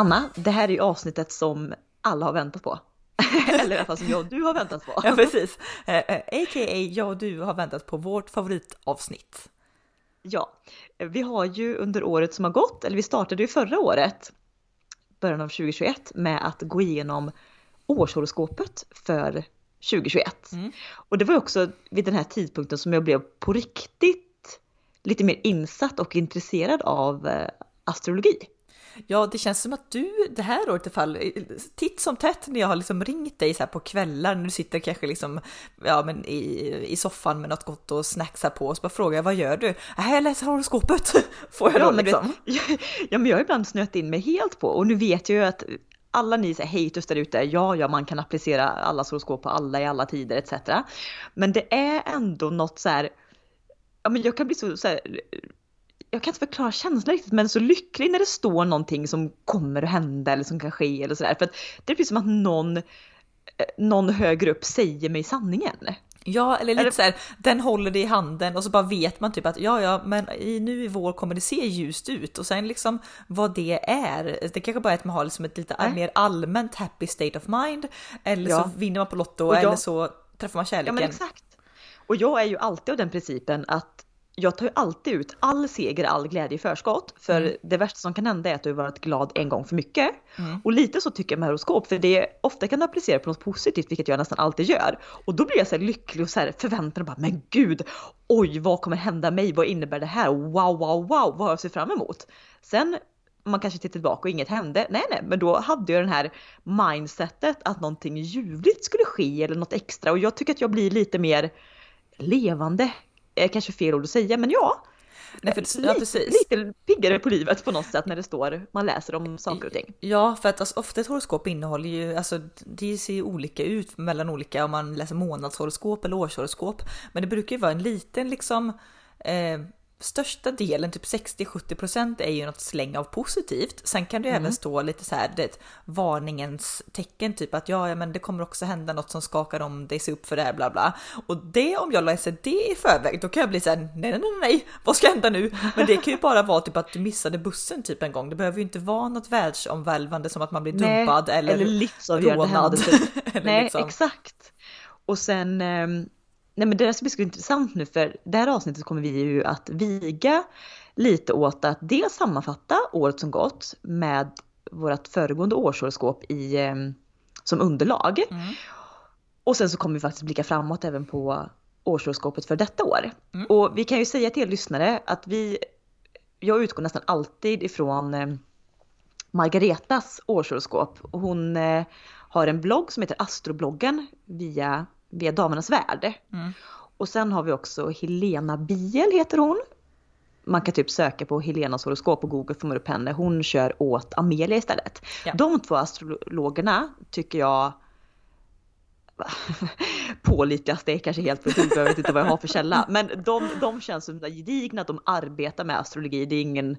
Anna, det här är ju avsnittet som alla har väntat på. Eller i alla fall som jag och du har väntat på. Ja precis. Eh, eh, A.k.a. jag och du har väntat på vårt favoritavsnitt. Ja, vi har ju under året som har gått, eller vi startade ju förra året, början av 2021, med att gå igenom årshoroskopet för 2021. Mm. Och det var också vid den här tidpunkten som jag blev på riktigt lite mer insatt och intresserad av eh, astrologi. Ja, det känns som att du det här året i fall, titt som tätt när jag har liksom ringt dig så på kvällar när du sitter kanske liksom ja, men i, i soffan med något gott och snacksar på och så bara frågar jag vad gör du? Äh, jag läser horoskopet. Får jag Ja, då liksom? Ja, men jag har ibland snöat in mig helt på och nu vet jag ju att alla ni haters där ute, ja, ja, man kan applicera allas horoskop på alla i alla tider etc. Men det är ändå något så här, ja, men jag kan bli så, så här, jag kan inte förklara känslan riktigt, men så lycklig när det står någonting som kommer att hända eller som kan ske eller sådär. För att det blir som att någon, eh, någon högre upp säger mig sanningen. Ja, eller lite Eller- så här, den håller det i handen och så bara vet man typ att ja, ja, men i, nu i vår kommer det se ljust ut och sen liksom vad det är. Det kanske bara är att man har liksom ett lite Nej. mer allmänt happy state of mind eller Ja. så vinner man på Lotto jag- eller så träffar man Ja kärleken. men exakt. Och jag är ju alltid av den principen att jag tar ju alltid ut all seger, all glädje i förskott. För Mm. det värsta som kan hända är att du har varit glad en gång för mycket. Mm. Och lite så tycker jag med horoskop, för det är, ofta kan du applicera på något positivt, vilket jag nästan alltid gör. Och då blir jag så lycklig och så här förväntar mig bara, men gud, oj, vad kommer hända mig? Vad innebär det här? Wow, wow, wow, vad har jag ser fram emot? Sen man kanske tittar tillbaka och inget hände. Nej, nej, men då hade jag den här mindsetet att någonting ljuvligt skulle ske eller något extra. Och jag tycker att jag blir lite mer levande. Är kanske fel ord att säga, men ja. Nej, för, ja, lite, precis. lite piggare på livet på något sätt när det står, man läser om saker och ting. Ja, för att alltså, ofta ett horoskop innehåller ju, alltså det ser ju olika ut mellan olika om man läser månadshoroskop eller årshoroskop. Men det brukar ju vara en liten liksom, eh, största delen, typ 60-70% är ju något släng av positivt. Sen kan det ju även stå lite så här, det, varningens tecken, typ att ja, ja, men det kommer också hända något som skakar om dig, se upp för det här, bla bla. Och det, om jag läser det i förväg, då kan jag bli så här, nej, nej, nej, nej, vad ska hända nu? Men det kan ju bara vara typ att du missade bussen typ en gång. Det behöver ju inte vara något världsomvälvande som att man blir dumpad eller, eller livsavgörande rånad. händelse. eller Nej, liksom. exakt. Och sen, ehm, nej men det där ska bli så intressant nu för det här avsnittet kommer vi ju att viga lite åt att dels sammanfatta året som gått med vårt föregående årshoroskop i, ehm, som underlag. Mm. Och sen så kommer vi faktiskt blicka framåt även på årshoroskopet för detta år. Mm. Och vi kan ju säga till er lyssnare att vi, jag utgår nästan alltid ifrån eh, Margaretas årshoroskop. Hon eh, har en blogg som heter Astrobloggen via, via Damernas Värld. Mm. Och sen har vi också Helena Biel heter hon. Man kan typ söka på Helenas horoskop på Google får man upp henne. Hon kör åt Amelia istället. Ja. De två astrologerna tycker jag pålitligast, det är kanske helt för jag vet inte vad jag har för källa. Men de, de känns som gedigna, de arbetar med astrologi. Det är ingen,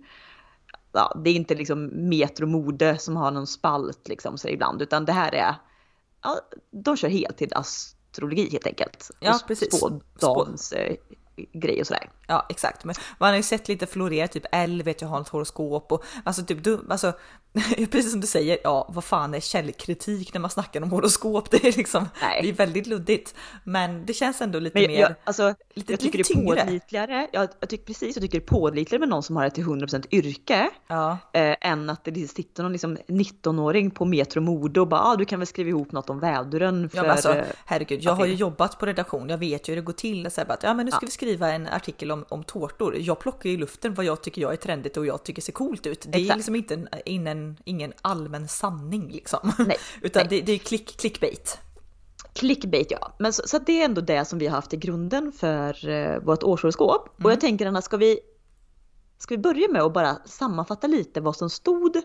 ja, det är inte liksom Metro Mode som har någon spalt liksom så ibland, utan det här är, ja, de kör heltid astrologi helt enkelt. Ja, Och precis. Spådams eh, grej och sådär. Ja exakt, men man har ju sett lite florera, typ L vet jag har ett horoskop och alltså typ du, alltså precis som du säger, ja vad fan är källkritik när man snackar om horoskop? Det är liksom, Nej. det är väldigt luddigt. Men det känns ändå lite Men mer, jag, alltså, lite, jag tycker lite det är tyngre. pålitligare, jag, jag tycker precis, jag tycker det är pålitligare med någon som har ett till 100% yrke. Ja, eh, än att det sitter någon liksom 19-åring på Metro Mode och bara ah, du kan väl skriva ihop något om väduren för... ja men alltså eh, herregud, jag har ju april." jobbat på redaktion, jag vet ju hur det går till. Så här, att, ja men nu ska Ja. vi skriva en artikel om, om tårtor. Jag plockar i luften vad jag tycker jag är trendigt och jag tycker ser coolt ut. Det är Exakt. liksom inte en, ingen, ingen allmän sanning liksom. Nej, Utan nej. Det, det är klick, clickbait. Clickbait ja. Men så, så det är ändå det som vi har haft i grunden för eh, vårt årshoroskop. Och Mm. jag tänker Anna, ska vi, ska vi börja med att bara sammanfatta lite vad som stod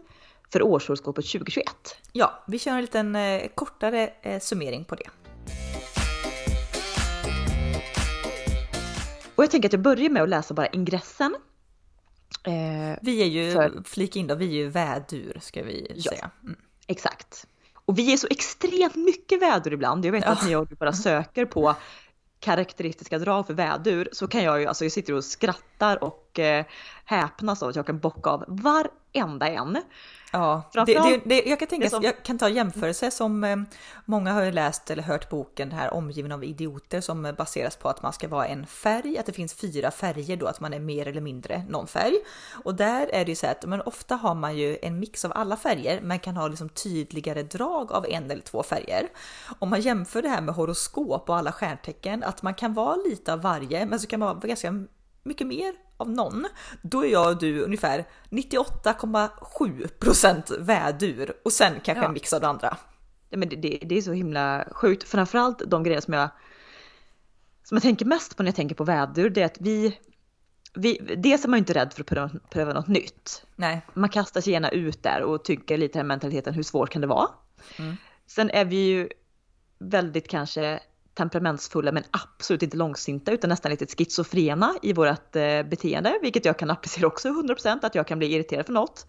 för årshoroskopet 2021? Ja, vi kör en liten eh, kortare eh, summering på det. Och jag tänker att jag börjar med att läsa bara ingressen. Eh, Vi är ju, För- flika in då, vi är ju vädur ska vi Ja. säga. Mm. Exakt. Och vi är så extremt mycket vädur ibland. Jag vet Ja. att när jag bara söker på karaktäristiska drag för vädur så kan jag ju, alltså jag sitter och skrattar och eh, häpnas av att jag kan bocka av varenda en. Ja, det, det, det, jag kan tänka, som... jag kan ta jämförelse som eh, många har ju läst eller hört boken här Omgiven av idioter som baseras på att man ska vara en färg, att det finns fyra färger då, att man är mer eller mindre någon färg. Och där är det ju så att men ofta har man ju en mix av alla färger, men kan ha liksom tydligare drag av en eller två färger. Om man jämför det här med horoskop och alla stjärntecken, att man kan vara lite av varje, men så kan man vara ganska mycket mer av någon, då är jag och du ungefär 98,7% vädur och sen kanske ja. en mix av det andra. Ja, men det, det, det, är så himla sjukt, framförallt de grejer som jag, som jag tänker mest på när jag tänker på vädur, det är att vi, vi dels är man ju inte rädd för att pröva, pröva något nytt. Nej. Man kastar sig gärna ut där och tycker lite den mentaliteten, hur svårt kan det vara? Mm. Sen är vi ju väldigt kanske temperamentsfulla men absolut inte långsinta utan nästan lite schizofrena i vårt eh, beteende, vilket jag kan applicera också 100% att jag kan bli irriterad för något.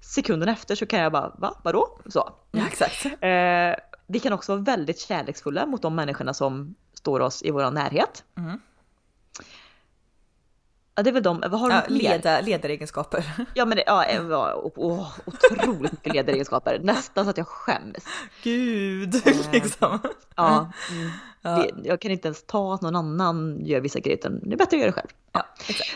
Sekunden efter så kan jag bara, va, vadå? Så. Ja, exakt. Eh, vi kan också vara väldigt kärleksfulla mot de människorna som står oss i vår närhet. Mm. Ja det är väl de, vad har ja, de leda, Ledaregenskaper. Ja men det, ja, oh, otroligt mycket ledaregenskaper. Nästan så att jag skäms. Gud, äh, liksom. Ja, mm. ja. Det, jag kan inte ens ta att någon annan gör vissa grejer utan det är bättre att göra det själv. Ja,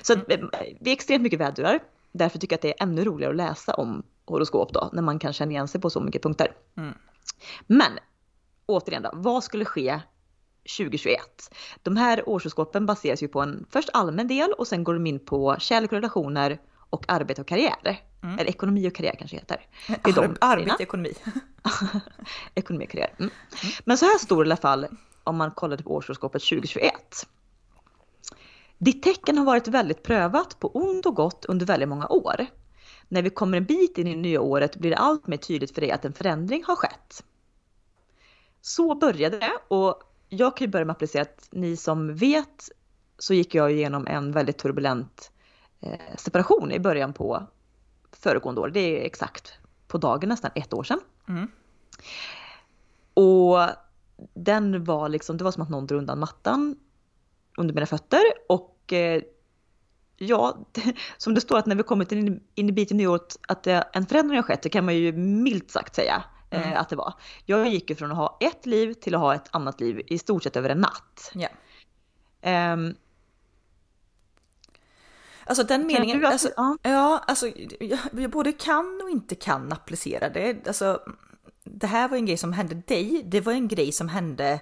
Så att, mm. vi är extremt mycket vädurar. Därför tycker jag att det är ännu roligare att läsa om horoskop då, när man kan känna igen sig på så mycket punkter. Mm. Men återigen då, vad skulle ske 2021. De här årshoroskopen baseras ju på en först allmän del och sen går de in på kärlek och relationer och arbete och karriär. Mm. Eller ekonomi och karriär kanske heter. Det är de arbete, ekonomi. ekonomi och karriär. Mm. Mm. Men så här står det i alla fall om man kollar på årshoroskopet 2021. Ditt tecken har varit väldigt prövat på ont och gott under väldigt många år. När vi kommer en bit in i nya året blir det allt mer tydligt för dig att en förändring har skett. Så började det och jag kan ju börja med att applicera att ni som vet så gick jag igenom en väldigt turbulent eh, separation i början på föregående år. Det är exakt på dagen nästan ett år sedan. Mm. Och den var liksom, det var som att någon drog undan mattan under mina fötter och eh, ja, som det står att när vi kommit in, in i biten i året att en förändring har skett, det kan man ju milt sagt säga. Eh, mm. att det var. Jag gick ju från att ha ett liv till att ha ett annat liv i stort sett över en natt. Ja. Um, Alltså den meningen, att, alltså, ja. ja, alltså jag, jag, både kan och inte kan applicera det. Alltså, det här var en grej som hände dig, det var en grej som hände,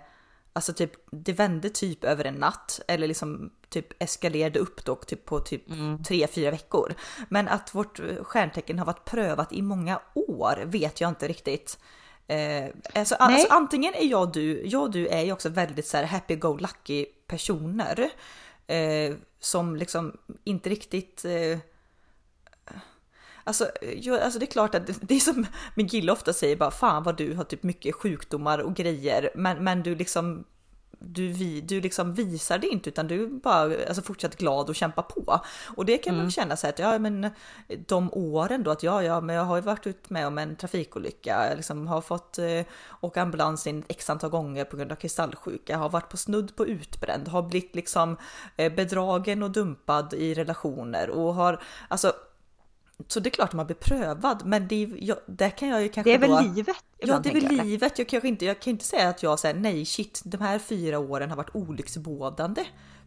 alltså typ, det vände typ över en natt eller liksom typ eskalerade upp då typ på typ mm. tre, fyra veckor. Men att vårt stjärntecken har varit prövat i många år vet jag inte riktigt. Eh, alltså, alltså, antingen är jag du, jag och du är ju också väldigt så här happy-go-lucky personer. Eh, som liksom inte riktigt eh, Alltså, jag, alltså det är klart att det, det är som min kille ofta säger bara fan vad du har typ mycket sjukdomar och grejer men, men du liksom du, vi, du liksom visar det inte utan du bara alltså fortsätter glad och kämpa på. Och det kan mm. man känna sig att ja men de åren då att ja ja men jag har ju varit ut med om en trafikolycka, jag liksom har fått eh, åka ambulans in x antal gånger på grund av kristallsjuka, har varit på snudd på utbränd, har blivit liksom eh, bedragen och dumpad i relationer och har alltså så det är klart att man blir prövad, men det, jag, där kan jag ju kanske Det är väl då, livet? Ja, det är väl jag, livet. Jag, kanske inte, jag kan inte säga att jag säger nej shit, de här fyra åren har varit olycksbådande.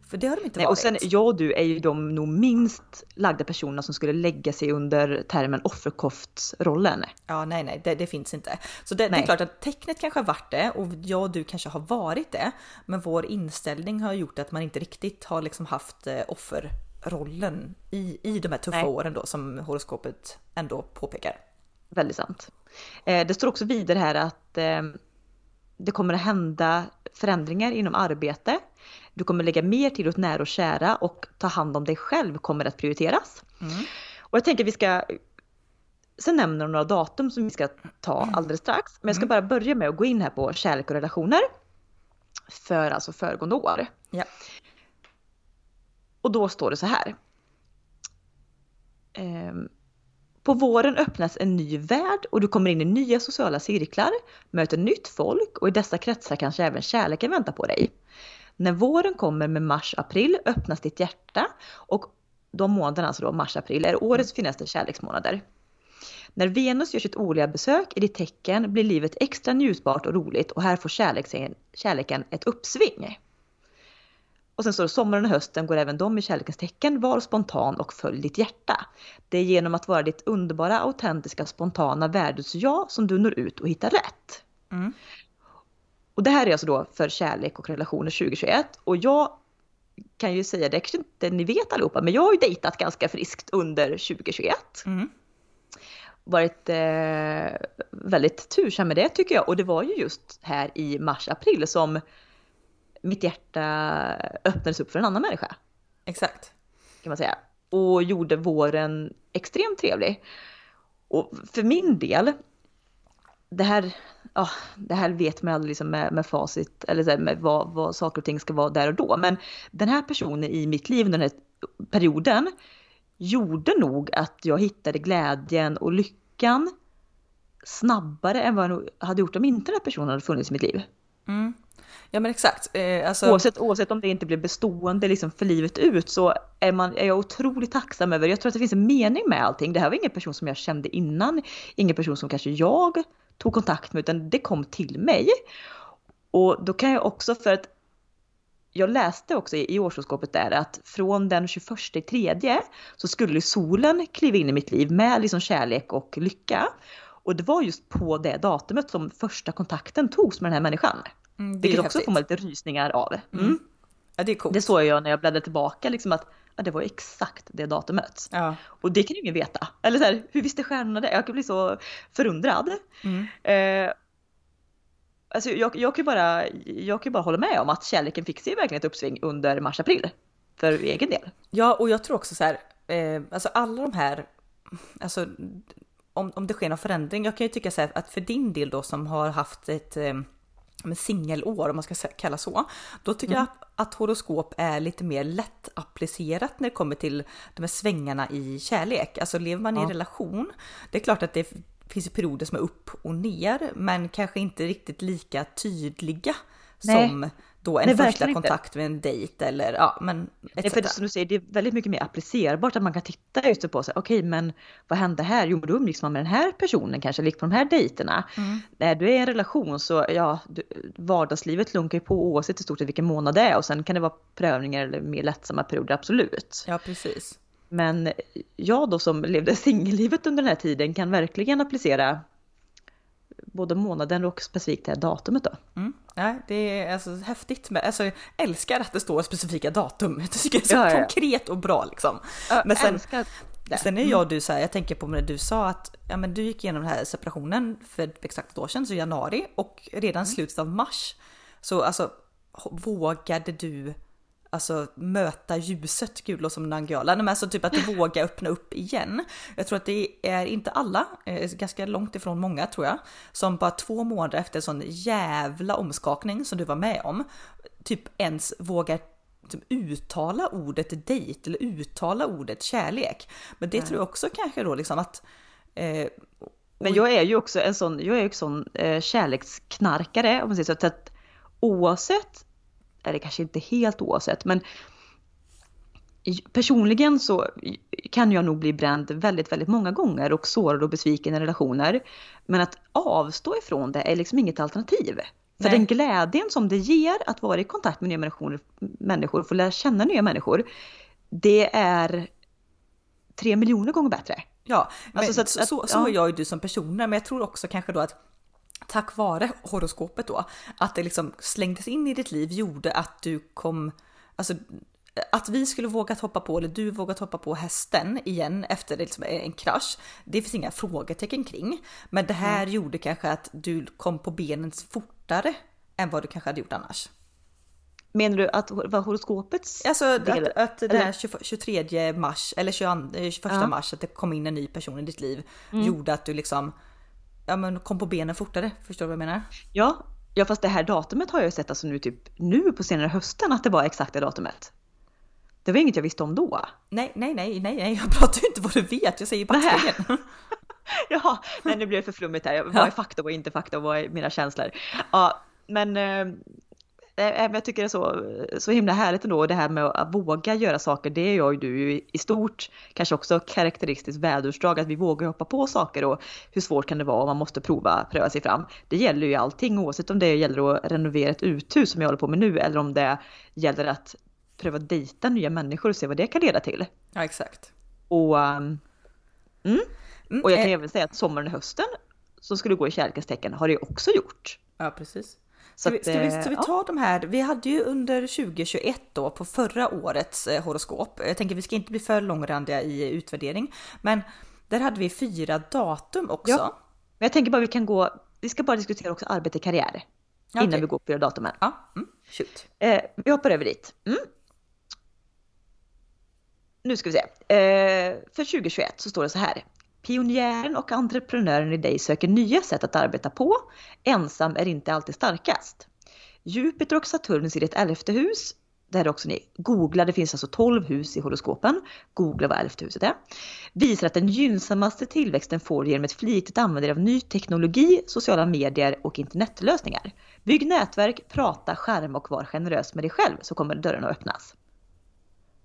För det har de inte nej, varit. Och sen jag och du är ju de nog minst lagda personerna som skulle lägga sig under termen offerkoftsrollen. Ja, nej, nej, det, det finns inte. Så det, det, är klart att tecknet kanske har varit det och jag och du kanske har varit det. Men vår inställning har gjort att man inte riktigt har liksom haft eh, offer rollen i, i de här tuffa Nej. åren då som horoskopet ändå påpekar. Väldigt sant. Eh, det står också vidare här att eh, det kommer att hända förändringar inom arbete. Du kommer lägga mer tid åt nära och kära och ta hand om dig själv kommer att prioriteras. Mm. Och jag tänker vi ska Sen nämner de några datum som vi ska ta alldeles strax. Men jag ska mm. bara börja med att gå in här på kärlek och relationer. För alltså föregående år. Ja. Och då står det så här. Ehm, på våren öppnas en ny värld och du kommer in i nya sociala cirklar, möter nytt folk och i dessa kretsar kanske även kärleken väntar på dig. När våren kommer med mars-april öppnas ditt hjärta och de månaderna, alltså då mars-april, är årets finaste kärleksmånader. När Venus gör sitt årliga besök i ditt tecken blir livet extra njutbart och roligt och här får kärleken, kärleken ett uppsving. Och sen står det sommaren och hösten går även de i kärlekens tecken. Var spontan och följ ditt hjärta. Det är genom att vara ditt underbara, autentiska, spontana världes-jag som du når ut och hittar rätt. Mm. Och det här är alltså då för kärlek och relationer 2021. Och jag kan ju säga, det kanske inte ni vet allihopa, men jag har ju dejtat ganska friskt under 2021. Mm. Varit eh, väldigt tursam med det tycker jag. Och det var ju just här i mars-april som mitt hjärta öppnades upp för en annan människa. Exakt. Kan man säga. Och gjorde våren extremt trevlig. Och för min del, det här, ja, det här vet man aldrig liksom med, med facit eller så här, med vad, vad saker och ting ska vara där och då. Men den här personen i mitt liv under den här perioden gjorde nog att jag hittade glädjen och lyckan snabbare än vad jag hade gjort om inte den här personen hade funnits i mitt liv. Mm. Ja men exakt. Eh, alltså... oavsett, oavsett om det inte blir bestående liksom för livet ut så är, man, är jag otroligt tacksam över, jag tror att det finns en mening med allting. Det här var ingen person som jag kände innan, ingen person som kanske jag tog kontakt med utan det kom till mig. Och då kan jag också för att jag läste också i årshoroskopet där att från den 21 tredje så skulle solen kliva in i mitt liv med liksom kärlek och lycka. Och det var just på det datumet som första kontakten togs med den här människan. Mm, det Vilket också får man lite rysningar av. Mm. Mm. Ja det är coolt. Det såg jag när jag bläddrade tillbaka liksom att ja, det var exakt det datumet. Ja. Och det kan ju ingen veta. Eller så här, hur visste stjärnorna det? Jag kan bli så förundrad. Mm. Eh, alltså jag, jag, kan bara, jag kan bara hålla med om att kärleken fick sig verkligen ett uppsving under mars-april. För egen del. Ja och jag tror också så här, eh, alltså alla de här, alltså om, om det sker någon förändring, jag kan ju tycka så här att för din del då som har haft ett eh, singelår om man ska kalla så. Då tycker Mm. jag att horoskop är lite mer lätt applicerat när det kommer till de här svängarna i kärlek. Alltså lever man i en Ja. relation, det är klart att det finns perioder som är upp och ner, men kanske inte riktigt lika tydliga Nej. som då en Nej, första verkligen inte. kontakt med en dejt eller ja, men Nej, för det, som du säger, det är väldigt mycket mer applicerbart att man kan titta just på sig. Okej, men vad hände här? Jo, men då umgicks man med den här personen kanske, likt på de här dejterna. Mm. När du är i en relation så, ja, du, vardagslivet lunkar ju på oavsett i stort sett vilken månad det är och sen kan det vara prövningar eller mer lättsamma perioder, absolut. Ja, precis. Men jag då som levde singellivet under den här tiden kan verkligen applicera både månaden och specifikt det här datumet då. Mm. Ja, det är alltså häftigt med, alltså jag älskar att det står specifika datum. Jag tycker det är så Ja, ja, ja. konkret och bra liksom. Jag Men sen- det. Sen är jag och du så här, jag tänker på när du sa att ja, men du gick igenom den här separationen för exakt ett år sedan, så januari och redan slutet av mars. Så alltså vågade du alltså möta ljuset, gud låter som Nangijala, Nej, men alltså typ att du vågar öppna upp igen. Jag tror att det är inte alla, eh, ganska långt ifrån många tror jag, som bara två månader efter en sån jävla omskakning som du var med om, typ ens vågar typ uttala ordet dejt eller uttala ordet kärlek. Men det tror jag också kanske då liksom att eh, Men jag är ju också en sån, jag är ju en sån eh, kärleksknarkare om man säger så att oavsett, eller kanske inte helt oavsett, men personligen så kan jag nog bli bränd väldigt, väldigt många gånger och sårad och besviken i relationer. Men att avstå ifrån det är liksom inget alternativ. För Nej. den glädjen som det ger att vara i kontakt med nya människor, människor få lära känna nya människor, det är tre miljoner gånger bättre. Ja, Alltså, så så, att- så, att- så, ja. är jag ju du som personer, men jag tror också kanske då att tack vare horoskopet då, att det liksom slängdes in i ditt liv gjorde att du kom, alltså att vi skulle vågat hoppa på, eller du vågat hoppa på hästen igen efter liksom en krasch, det finns inga frågetecken kring. Men det här gjorde kanske att du kom på benen fortare än vad du kanske hade gjort annars. Menar du att vad horoskopets Alltså del- att, att den här eller- 20 23 mars eller 22, eh, 21 Ja. mars att det kom in en ny person i ditt liv gjorde att du liksom ja, men kom på benen fortare. Förstår du vad jag menar? Ja, ja fast det här datumet har jag ju sett alltså nu typ nu på senare hösten att det var exakt det datumet. Det var inget jag visste om då. Nej, nej, nej, nej, nej, jag pratar ju inte vad du vet. Jag säger ju backspegeln. Jaha, nej nu blev det för flummigt här. Vad Ja. är fakta och inte fakta och vad är mina känslor? Ja, men eh, jag tycker det är så, så himla härligt ändå det här med att våga göra saker. Det är jag och du ju i stort, kanske också karaktäristiskt väderutdrag, att vi vågar hoppa på saker och hur svårt kan det vara om man måste prova, pröva sig fram. Det gäller ju allting oavsett om det gäller att renovera ett uthus som jag håller på med nu eller om det gäller att pröva dejta nya människor och se vad det kan leda till. Ja exakt. Och, um, mm. Mm, och jag kan eh, även säga att sommaren och hösten som skulle gå i kärlekens tecken har det också gjort. Ja precis. Ska vi, ska, vi, ska vi ta ja. de här? Vi hade ju under 2021 då på förra årets eh, horoskop. Jag tänker vi ska inte bli för långrandiga i utvärdering, men där hade vi fyra datum också. Ja. Men jag tänker bara vi kan gå. Vi ska bara diskutera också arbete och karriär ja, innan okay. vi går på fyra datumen. Ja, mm. Eh, vi hoppar över dit. Mm. Nu ska vi se. Eh, för 2021 så står det så här. Pionjären och entreprenören i dig söker nya sätt att arbeta på. Ensam är inte alltid starkast. Jupiter och Saturnus i ditt elfte hus. Där också ni googlar, det finns alltså 12 hus i horoskopen. Googla vad elfte huset är. Visar att den gynnsammaste tillväxten får du genom ett flitigt användande av ny teknologi, sociala medier och internetlösningar. Bygg nätverk, prata, skärma och var generös med dig själv så kommer dörrarna att öppnas.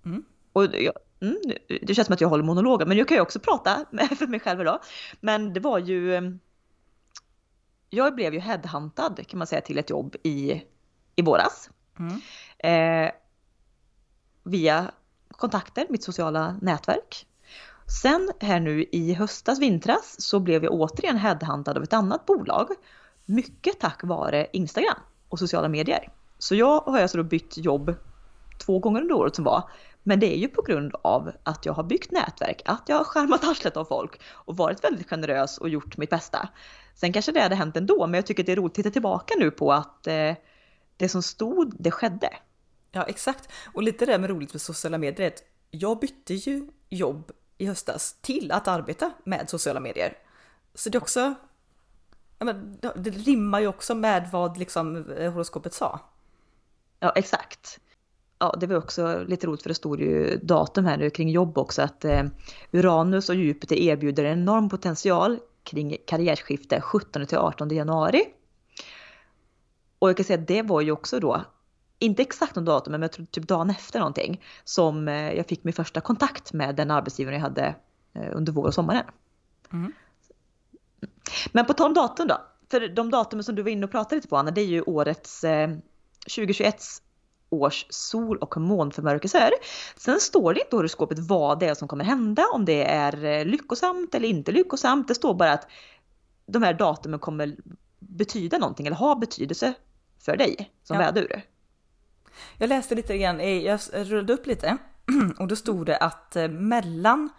Mm. Och jag, Mm, det känns som att jag håller monologer, men jag kan ju också prata för mig själv idag. Men det var ju... Ehm, jag blev ju headhuntad kan man säga till ett jobb i, i våras. Mm. Eh, via kontakter, mitt sociala nätverk. Sen här nu i höstas, vintras, så blev jag återigen headhuntad av ett annat bolag. Mycket tack vare Instagram och sociala medier. Så jag har alltså då bytt jobb två gånger under året som var men det är ju på grund av att jag har byggt nätverk, att jag har skärmat arslet av folk och varit väldigt generös och gjort mitt bästa. Sen kanske det hade hänt ändå, men jag tycker det är roligt att titta tillbaka nu på att eh, det som stod, det skedde. Ja, exakt. Och lite det med roligt med sociala medier, att jag bytte ju jobb i höstas till att arbeta med sociala medier. Så det också, ja, men, det rimmar ju också med vad liksom eh, horoskopet sa. Ja, exakt ja, det var också lite roligt för det stod ju datum här nu kring jobb också att eh, Uranus och Jupiter erbjuder en enorm potential kring karriärskifte 17 till 18 januari. Och jag kan säga att det var ju också då, inte exakt någon datum, men jag tror typ dagen efter någonting, som eh, jag fick min första kontakt med den arbetsgivaren jag hade eh, under vår och sommaren. Mm. Men på tal om datum då, för de datum som du var inne och pratade lite på Anna, det är ju årets eh, 2021 års sol och månförmörkelser. Sen står det inte i horoskopet vad det är som kommer hända, om det är eh, lyckosamt eller inte lyckosamt. Det står bara att de här datumen kommer betyda någonting eller ha betydelse för dig som ja. vädur. Jag läste lite grann, eh, jag rullade upp lite och då stod det att eh, mellan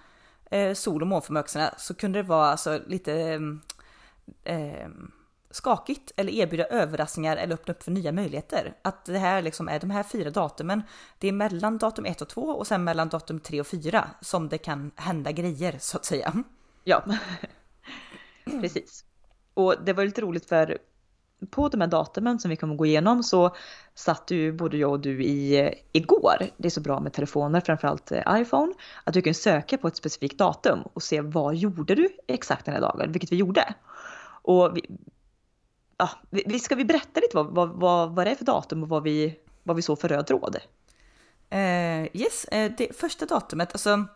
sol och månförmörkelserna så kunde det vara alltså lite eh, skakigt eller erbjuda överraskningar eller öppna upp för nya möjligheter. Att det här liksom är de här fyra datumen. Det är mellan datum 1 och 2 och sen mellan datum 3 och 4 som det kan hända grejer så att säga. Ja, precis. Och det var lite roligt för på de här datumen som vi kommer gå igenom så satt ju både jag och du i igår. Det är så bra med telefoner, framförallt eh, iPhone, att du kan söka på ett specifikt datum och se vad gjorde du exakt den här dagen, vilket vi gjorde. Och vi, ja, vi, ska vi berätta lite vad, vad, vad, vad det är för datum och vad vi, vad vi såg för röd tråd? Uh, yes, uh, det första datumet, alltså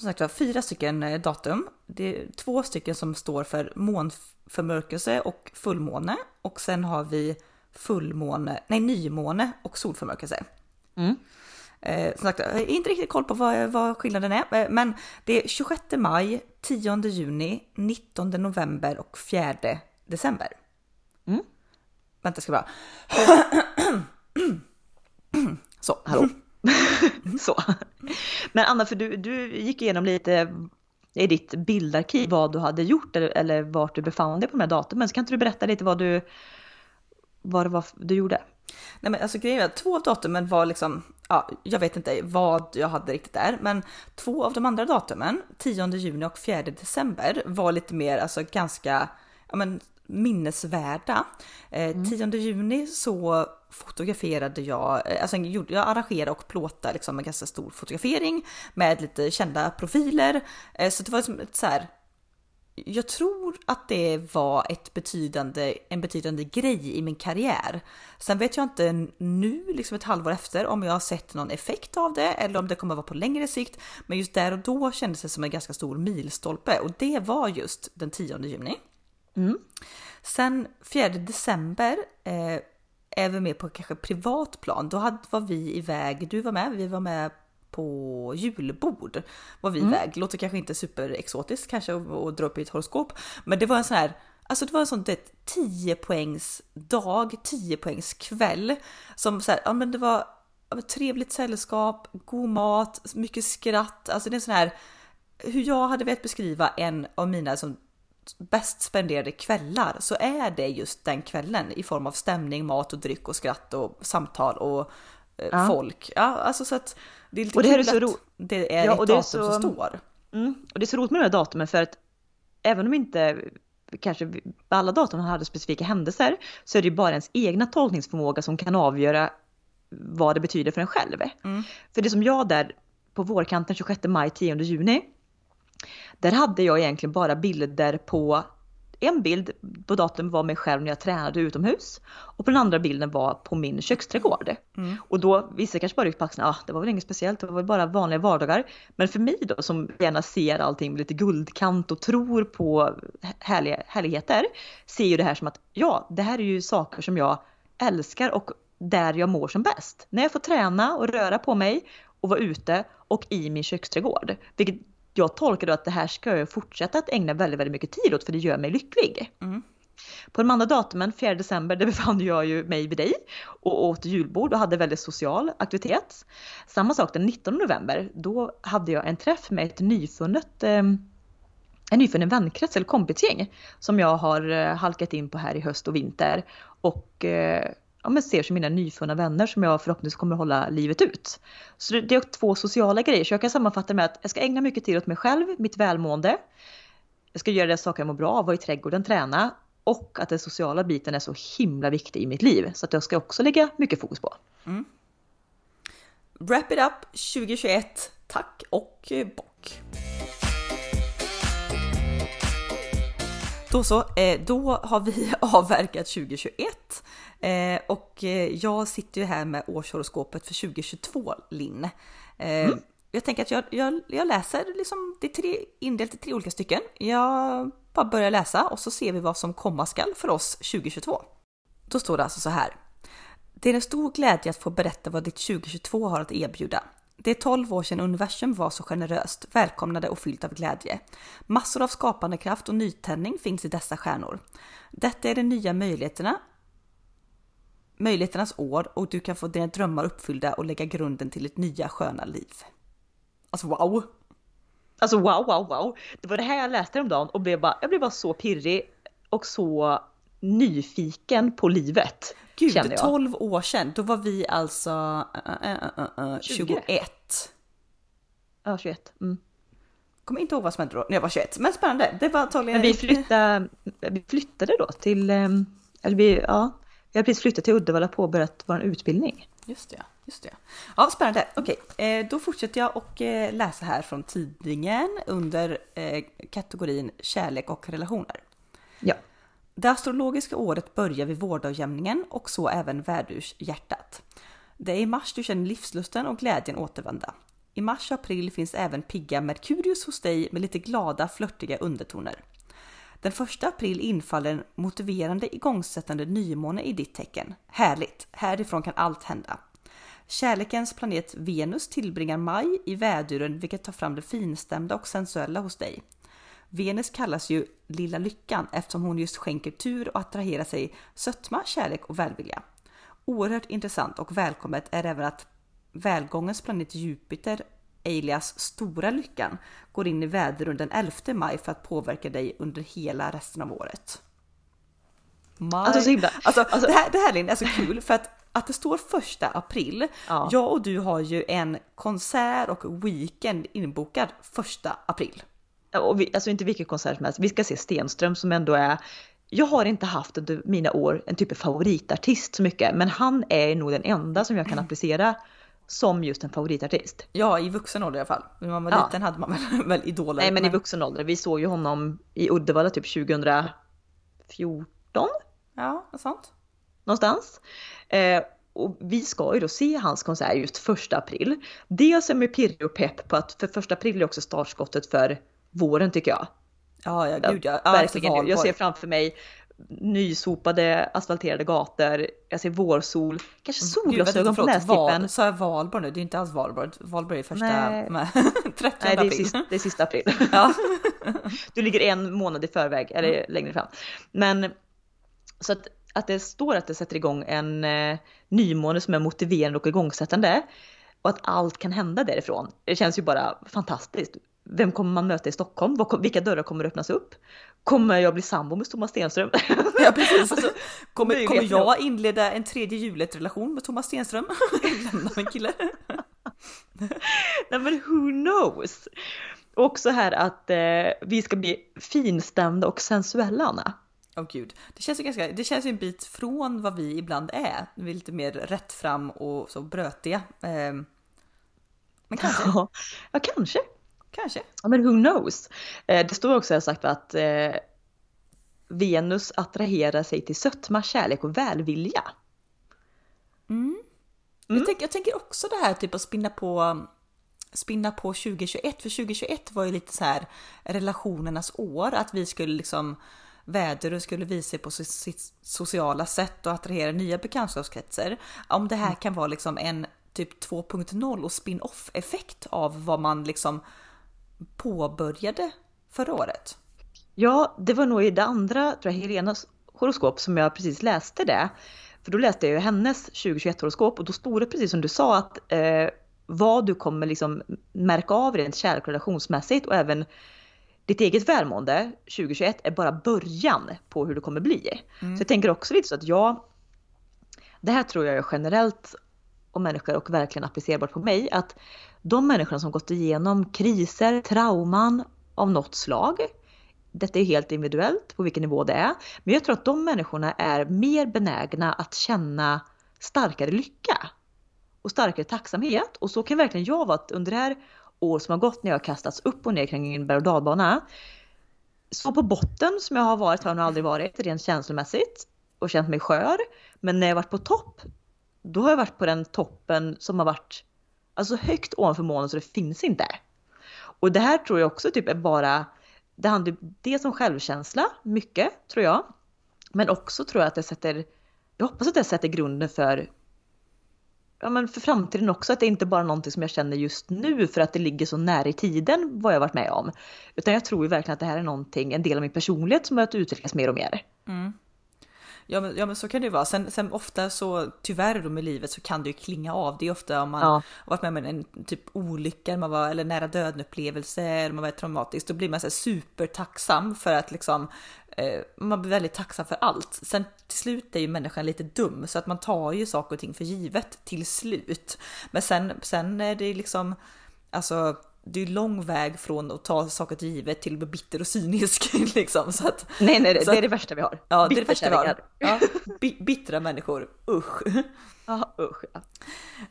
som sagt var fyra stycken eh, datum. Det är två stycken som står för månförmörkelse och fullmåne och sen har vi fullmåne, nej nymåne och solförmörkelse. Mm. Eh, som sagt, jag har inte riktigt koll på vad, vad skillnaden är, men det är 26 maj, 10 juni, 19 november och 4 december. Mm. Vänta, jag ska bara... Så, hallå. så. Men Anna, för du, du gick igenom lite i ditt bildarkiv vad du hade gjort eller, eller vart du befann dig på de här datumen. Så kan inte du berätta lite vad du, vad det var du gjorde? Nej men alltså grejen är att två av datumen var liksom, ja, jag vet inte vad jag hade riktigt där, men två av de andra datumen, 10 juni och 4 december, var lite mer alltså ganska, ja men minnesvärda. Eh, mm. 10 juni så fotograferade jag, eh, alltså jag arrangerade och plåtade liksom en ganska stor fotografering med lite kända profiler. Eh, så det var som ett så här, jag tror att det var ett betydande, en betydande grej i min karriär. Sen vet jag inte nu, liksom ett halvår efter, om jag har sett någon effekt av det eller om det kommer vara på längre sikt. Men just där och då kändes det som en ganska stor milstolpe och det var just den 10 juni. Mm. Sen 4 december eh, är vi med på kanske privat plan. Då hade, var vi iväg, du var med, vi var med på julbord var vi Mm. iväg. Låter kanske inte superexotiskt kanske att dra upp i ett horoskop, men det var en sån här Alltså det var en sån det, 10 poängs dag, 10 poängs kväll som så här, ja men det var trevligt sällskap, god mat, mycket skratt. Alltså det är en sån här hur jag hade velat beskriva en av mina som bäst spenderade kvällar så är det just den kvällen i form av stämning, mat och dryck och skratt och samtal och eh, Ja. folk. Ja, alltså så att det är lite Och det kul är så ro- det är Ja, ett och det datum så- som står. Mm. Och det är så roligt med de här datumen för att även om inte kanske alla datum hade specifika händelser så är det ju bara ens egna tolkningsförmåga som kan avgöra vad det betyder för en själv. Mm. För det som jag där på vårkanten 26 maj 10 juni där hade jag egentligen bara bilder på en bild på datum var mig själv när jag tränade utomhus och på den andra bilden var på min köksträdgård. Mm. Och då, vissa kanske bara ryckte på axlarna, ah, det var väl inget speciellt, det var väl bara vanliga vardagar. Men för mig då som gärna ser allting med lite guldkant och tror på härliga, härligheter, ser ju det här som att ja, det här är ju saker som jag älskar och där jag mår som bäst. När jag får träna och röra på mig och vara ute och i min köksträdgård. Vilket jag tolkar då att det här ska jag fortsätta att ägna väldigt, väldigt mycket tid åt för det gör mig lycklig. Mm. På de andra datumen, 4 december, där befann jag ju mig vid dig och åt julbord och hade väldigt social aktivitet. Samma sak den 19 november, då hade jag en träff med ett nyfunnet eh, en nyfunnen vänkrets eller kompisgäng som jag har eh, halkat in på här i höst och vinter och eh, ja, men ser som mina nyfunna vänner som jag förhoppningsvis kommer hålla livet ut. Så det, det är två sociala grejer så jag kan sammanfatta det med att jag ska ägna mycket tid åt mig själv, mitt välmående. Jag ska göra det saker jag mår bra av, vara i trädgården, träna och att den sociala biten är så himla viktig i mitt liv så att jag ska också lägga mycket fokus på. Mm. Wrap it up 2021. Tack och bock. Då så, eh, då har vi avverkat 2021 eh, och eh, jag sitter ju här med årshoroskopet för 2022 Linn. Eh, Jag tänker att jag, jag, jag läser liksom, det är tre, indelat i tre olika stycken. Jag bara börjar läsa och så ser vi vad som komma skall för oss 2022. Då står det alltså så här. Det är en stor glädje att få berätta vad ditt 2022 har att erbjuda. Det är 12 år sedan universum var så generöst, välkomnade och fyllt av glädje. Massor av skapande kraft och nytändning finns i dessa stjärnor. Detta är de nya möjligheterna möjligheternas år och du kan få dina drömmar uppfyllda och lägga grunden till ett nya sköna liv. Alltså wow! Alltså wow, wow, wow. Det var det här jag läste om dagen och blev bara, jag blev bara så pirrig och så nyfiken på livet. Gud, kände jag. 12 år sedan, då var vi alltså äh, äh, äh, äh, 20. 21. Ja, 21. Mm. Kommer inte ihåg vad som hände då när jag var 21, men spännande. Det var antagligen... Men vi flyttade, vi flyttade då till, ehm, eller vi, ja, vi har precis flyttat till Uddevalla och påbörjat vår utbildning. Just det, just det. Ja, spännande. Okej, eh, då fortsätter jag och eh, läsa här från tidningen under eh, kategorin kärlek och relationer. Ja. Det astrologiska året börjar vid vårdagjämningen och så även värdurshjärtat. Det är i mars du känner livslusten och glädjen återvända. I mars och april finns även pigga Merkurius hos dig med lite glada, flörtiga undertoner. Den första april infaller en motiverande igångsättande nymåne i ditt tecken. Härligt! Härifrån kan allt hända. Kärlekens planet Venus tillbringar maj i väduren vilket tar fram det finstämda och sensuella hos dig. Venus kallas ju Lilla Lyckan eftersom hon just skänker tur och attraherar sig sötma, kärlek och välvilja. Oerhört intressant och välkommet är även att välgångens planet Jupiter, alias Stora Lyckan, går in i väder den 11 maj för att påverka dig under hela resten av året. Maj. Alltså så himla, Alltså, alltså- det, här, det här Linn, är så kul för att, att det står första april. Ja. Jag och du har ju en konsert och weekend inbokad första april. Och vi, alltså inte vilken konsert som helst, vi ska se Stenström som ändå är jag har inte haft under mina år en typ av favoritartist så mycket, men han är nog den enda som jag kan applicera som just en favoritartist. Ja, i vuxen ålder i alla fall. När man var Ja. liten hade man väl, väl idoler. Nej men i vuxen ålder. Vi såg ju honom i Uddevalla typ 2014 Ja, något sånt. någonstans. Eh, och vi ska ju då se hans konsert just första april. Dels är man pirrig och pepp på att för första april är också startskottet för våren tycker jag. Ja, ja, gud ja. ja Verkligen. Jag ser framför mig nysopade asfalterade gator, jag ser vårsol, kanske solglasögon på nästippen. Sa jag valborg nu? Det är inte alls valborg. Valborg är första... Nej. med 30 Nej, det är, sista, det är sista april. Ja. Du ligger en månad i förväg, eller Mm. längre fram. Men så att, att det står att det sätter igång en eh, nymåne som är motiverande och igångsättande. Och att allt kan hända därifrån. Det känns ju bara fantastiskt. Vem kommer man möta i Stockholm? Vilka dörrar kommer öppnas upp? Kommer jag bli sambo med Thomas Stenström? Ja precis. Alltså, kommer, kommer möjligheten jag inleda en tredje julet-relation med Thomas Stenström? Lämna min kille. Nej men who knows? Och också här att eh, vi ska bli finstämda och sensuella Anna. Åh gud, det känns ju ganska, det känns ju en bit från vad vi ibland är. Vi är lite mer rätt fram och så brötiga. Ehm, Men kanske, Ja, ja kanske. Kanske. Ja, men who knows? Eh, det står också sagt att eh, Venus attraherar sig till sötma, kärlek och välvilja. Mm. Jag, tänker, jag tänker också det här typ att spinna på spinna på 2021, för 2021 var ju lite så här relationernas år, att vi skulle liksom väder skulle visa på sitt- sitt sociala sätt och attrahera nya bekantskapskretsar. Om det här kan vara liksom en typ 2.0 och spin-off effekt av vad man liksom påbörjade förra året. Ja, det var nog i det andra, tror jag, Helenas horoskop som jag precis läste det. För då läste jag ju hennes 2021 horoskop och då stod det precis som du sa att eh, vad du kommer liksom märka av rent kärlek och relationsmässigt och även ditt eget välmående 2021 är bara början på hur det kommer bli. Så jag tänker också lite så att jag, det här tror jag är generellt om människor och verkligen applicerbart på mig, att de människorna som gått igenom kriser, trauman av något slag, detta är helt individuellt på vilken nivå det är, men jag tror att de människorna är mer benägna att känna starkare lycka och starkare tacksamhet. Och så kan verkligen jag vara att under det här året som har gått när jag har kastats upp och ner kring en berg och dalbana, så på botten som jag har varit har jag nog aldrig varit rent känslomässigt och känt mig skör. Men när jag varit på topp, då har jag varit på den toppen som har varit alltså högt ovanför molnen så det finns inte. Och det här tror jag också typ är bara, det handlar dels om självkänsla, mycket tror jag. Men också tror jag att det sätter, jag hoppas att det sätter grunden för ja, men för framtiden också, att det inte bara är någonting som jag känner just nu för att det ligger så nära i tiden vad jag varit med om. Utan jag tror ju verkligen att det här är någonting, en del av min personlighet som börjat utvecklas mer och mer. Mm. Ja men, ja men så kan det ju vara. Sen, sen ofta så tyvärr då med livet så kan det ju klinga av. Det är ofta om man Ja. har varit med om en typ olycka man var, eller nära döden upplevelse eller man var traumatisk. Då blir man så här supertacksam för att liksom eh, man blir väldigt tacksam för allt. Sen till slut är ju människan lite dum så att man tar ju saker och ting för givet till slut. Men sen, sen är det liksom alltså det är lång väg från att ta saker till givet till att bli bitter och cynisk liksom. Så att, Nej, nej, det, Så det är det värsta vi har. Ja, det är det värsta vi har. Ja, bi- bittra människor, usch. Ja, usch. Ja.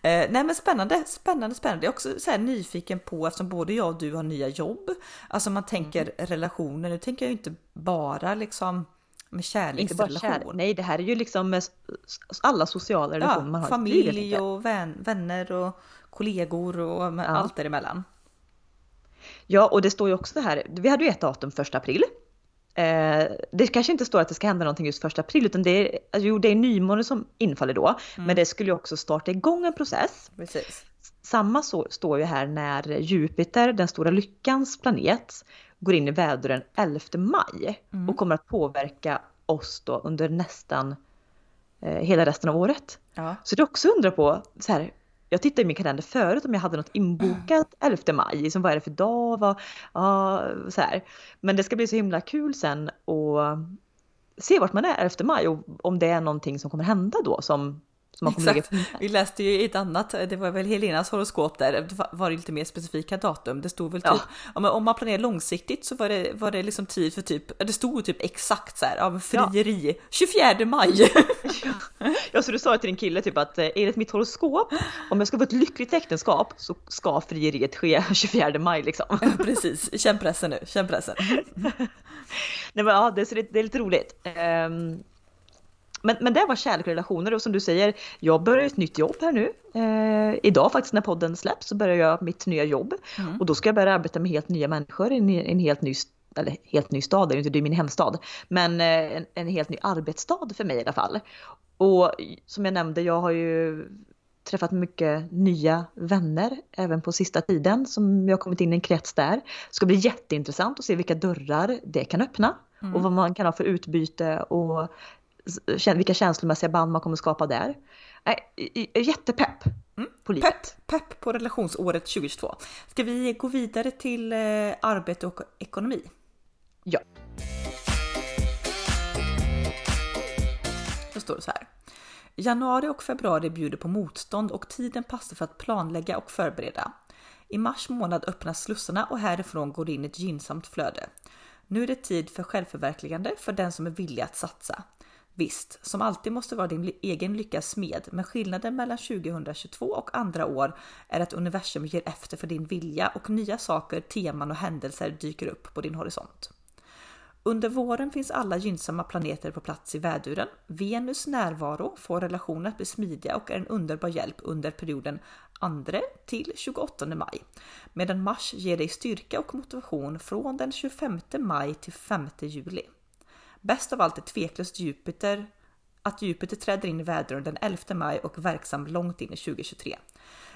Eh, nej men spännande, spännande, spännande. Jag är också så här nyfiken på, eftersom både jag och du har nya jobb, alltså man tänker Mm. relationer, nu tänker jag inte bara liksom med kärleksrelation. kär. Nej, det här är ju liksom s- alla sociala relationer man Ja, har i livet, familj och vän, vänner och kollegor och Ja. allt däremellan. Ja, och det står ju också här. Vi hade ju ett datum första april. Eh, det kanske inte står att det ska hända någonting just första april, utan det är, alltså, jo, det är nymåne som infaller då. Mm. Men det skulle ju också starta igång en process. Precis. Samma så, står ju här när Jupiter, den stora lyckans planet, går in i väduren 11 maj Mm. och kommer att påverka oss då under nästan eh, hela resten av året. Ja. Så det är också undra på, så här, jag tittade i min kalender förut om jag hade något inbokat 11 maj, liksom vad är det för dag, vad, ja, så här. Men det ska bli så himla kul sen att se vart man är 11 maj och om det är någonting som kommer hända då som Som Exakt. Vi läste ju ett annat, det var väl Helenas horoskop där, det var det lite mer specifika datum. Det stod väl typ, ja. ja om man planerar långsiktigt så var det, var det liksom tid för typ, det stod typ exakt så här, ja, frieri, ja. 24 maj. ja, så du sa till din kille typ att eh, enligt mitt horoskop, om jag ska få ett lyckligt äktenskap så ska frieriet ske 24 maj liksom. Precis, känn pressen nu, känn pressen. Nej men ja, det, är, det är lite roligt. Um, men, men det var kärlek och som du säger, jag börjar ett nytt jobb här nu. Eh, idag faktiskt när podden släpps så börjar jag mitt nya jobb. Mm. Och då ska jag börja arbeta med helt nya människor i en, en helt ny eller helt ny stad, det är inte det är min hemstad, men eh, en, en helt ny arbetsstad för mig i alla fall. Och som jag nämnde, jag har ju träffat mycket nya vänner även på sista tiden som jag kommit in i en krets där. Det ska bli jätteintressant att se vilka dörrar det kan öppna mm. och vad man kan ha för utbyte och vilka känslomässiga band man kommer skapa där. Äh, jättepepp mm. på livet. Pepp, pepp på relationsåret 2022. Ska vi gå vidare till eh, arbete och ekonomi? Ja. Då står det så här. Januari och februari bjuder på motstånd och tiden passar för att planlägga och förbereda. I mars månad öppnas slussarna och härifrån går det in ett gynnsamt flöde. Nu är det tid för självförverkligande för den som är villig att satsa. Visst, som alltid måste vara din egen lyckas smed, men skillnaden mellan 2022 och andra år är att universum ger efter för din vilja och nya saker, teman och händelser dyker upp på din horisont. Under våren finns alla gynnsamma planeter på plats i väduren. Venus närvaro får relationer att bli smidiga och är en underbar hjälp under perioden 2 till 28 maj. Medan Mars ger dig styrka och motivation från den 25 maj till 5 juli. Bäst av allt är tveklöst Jupiter, att Jupiter träder in i väduren den 11 maj och verksam långt in i 2023.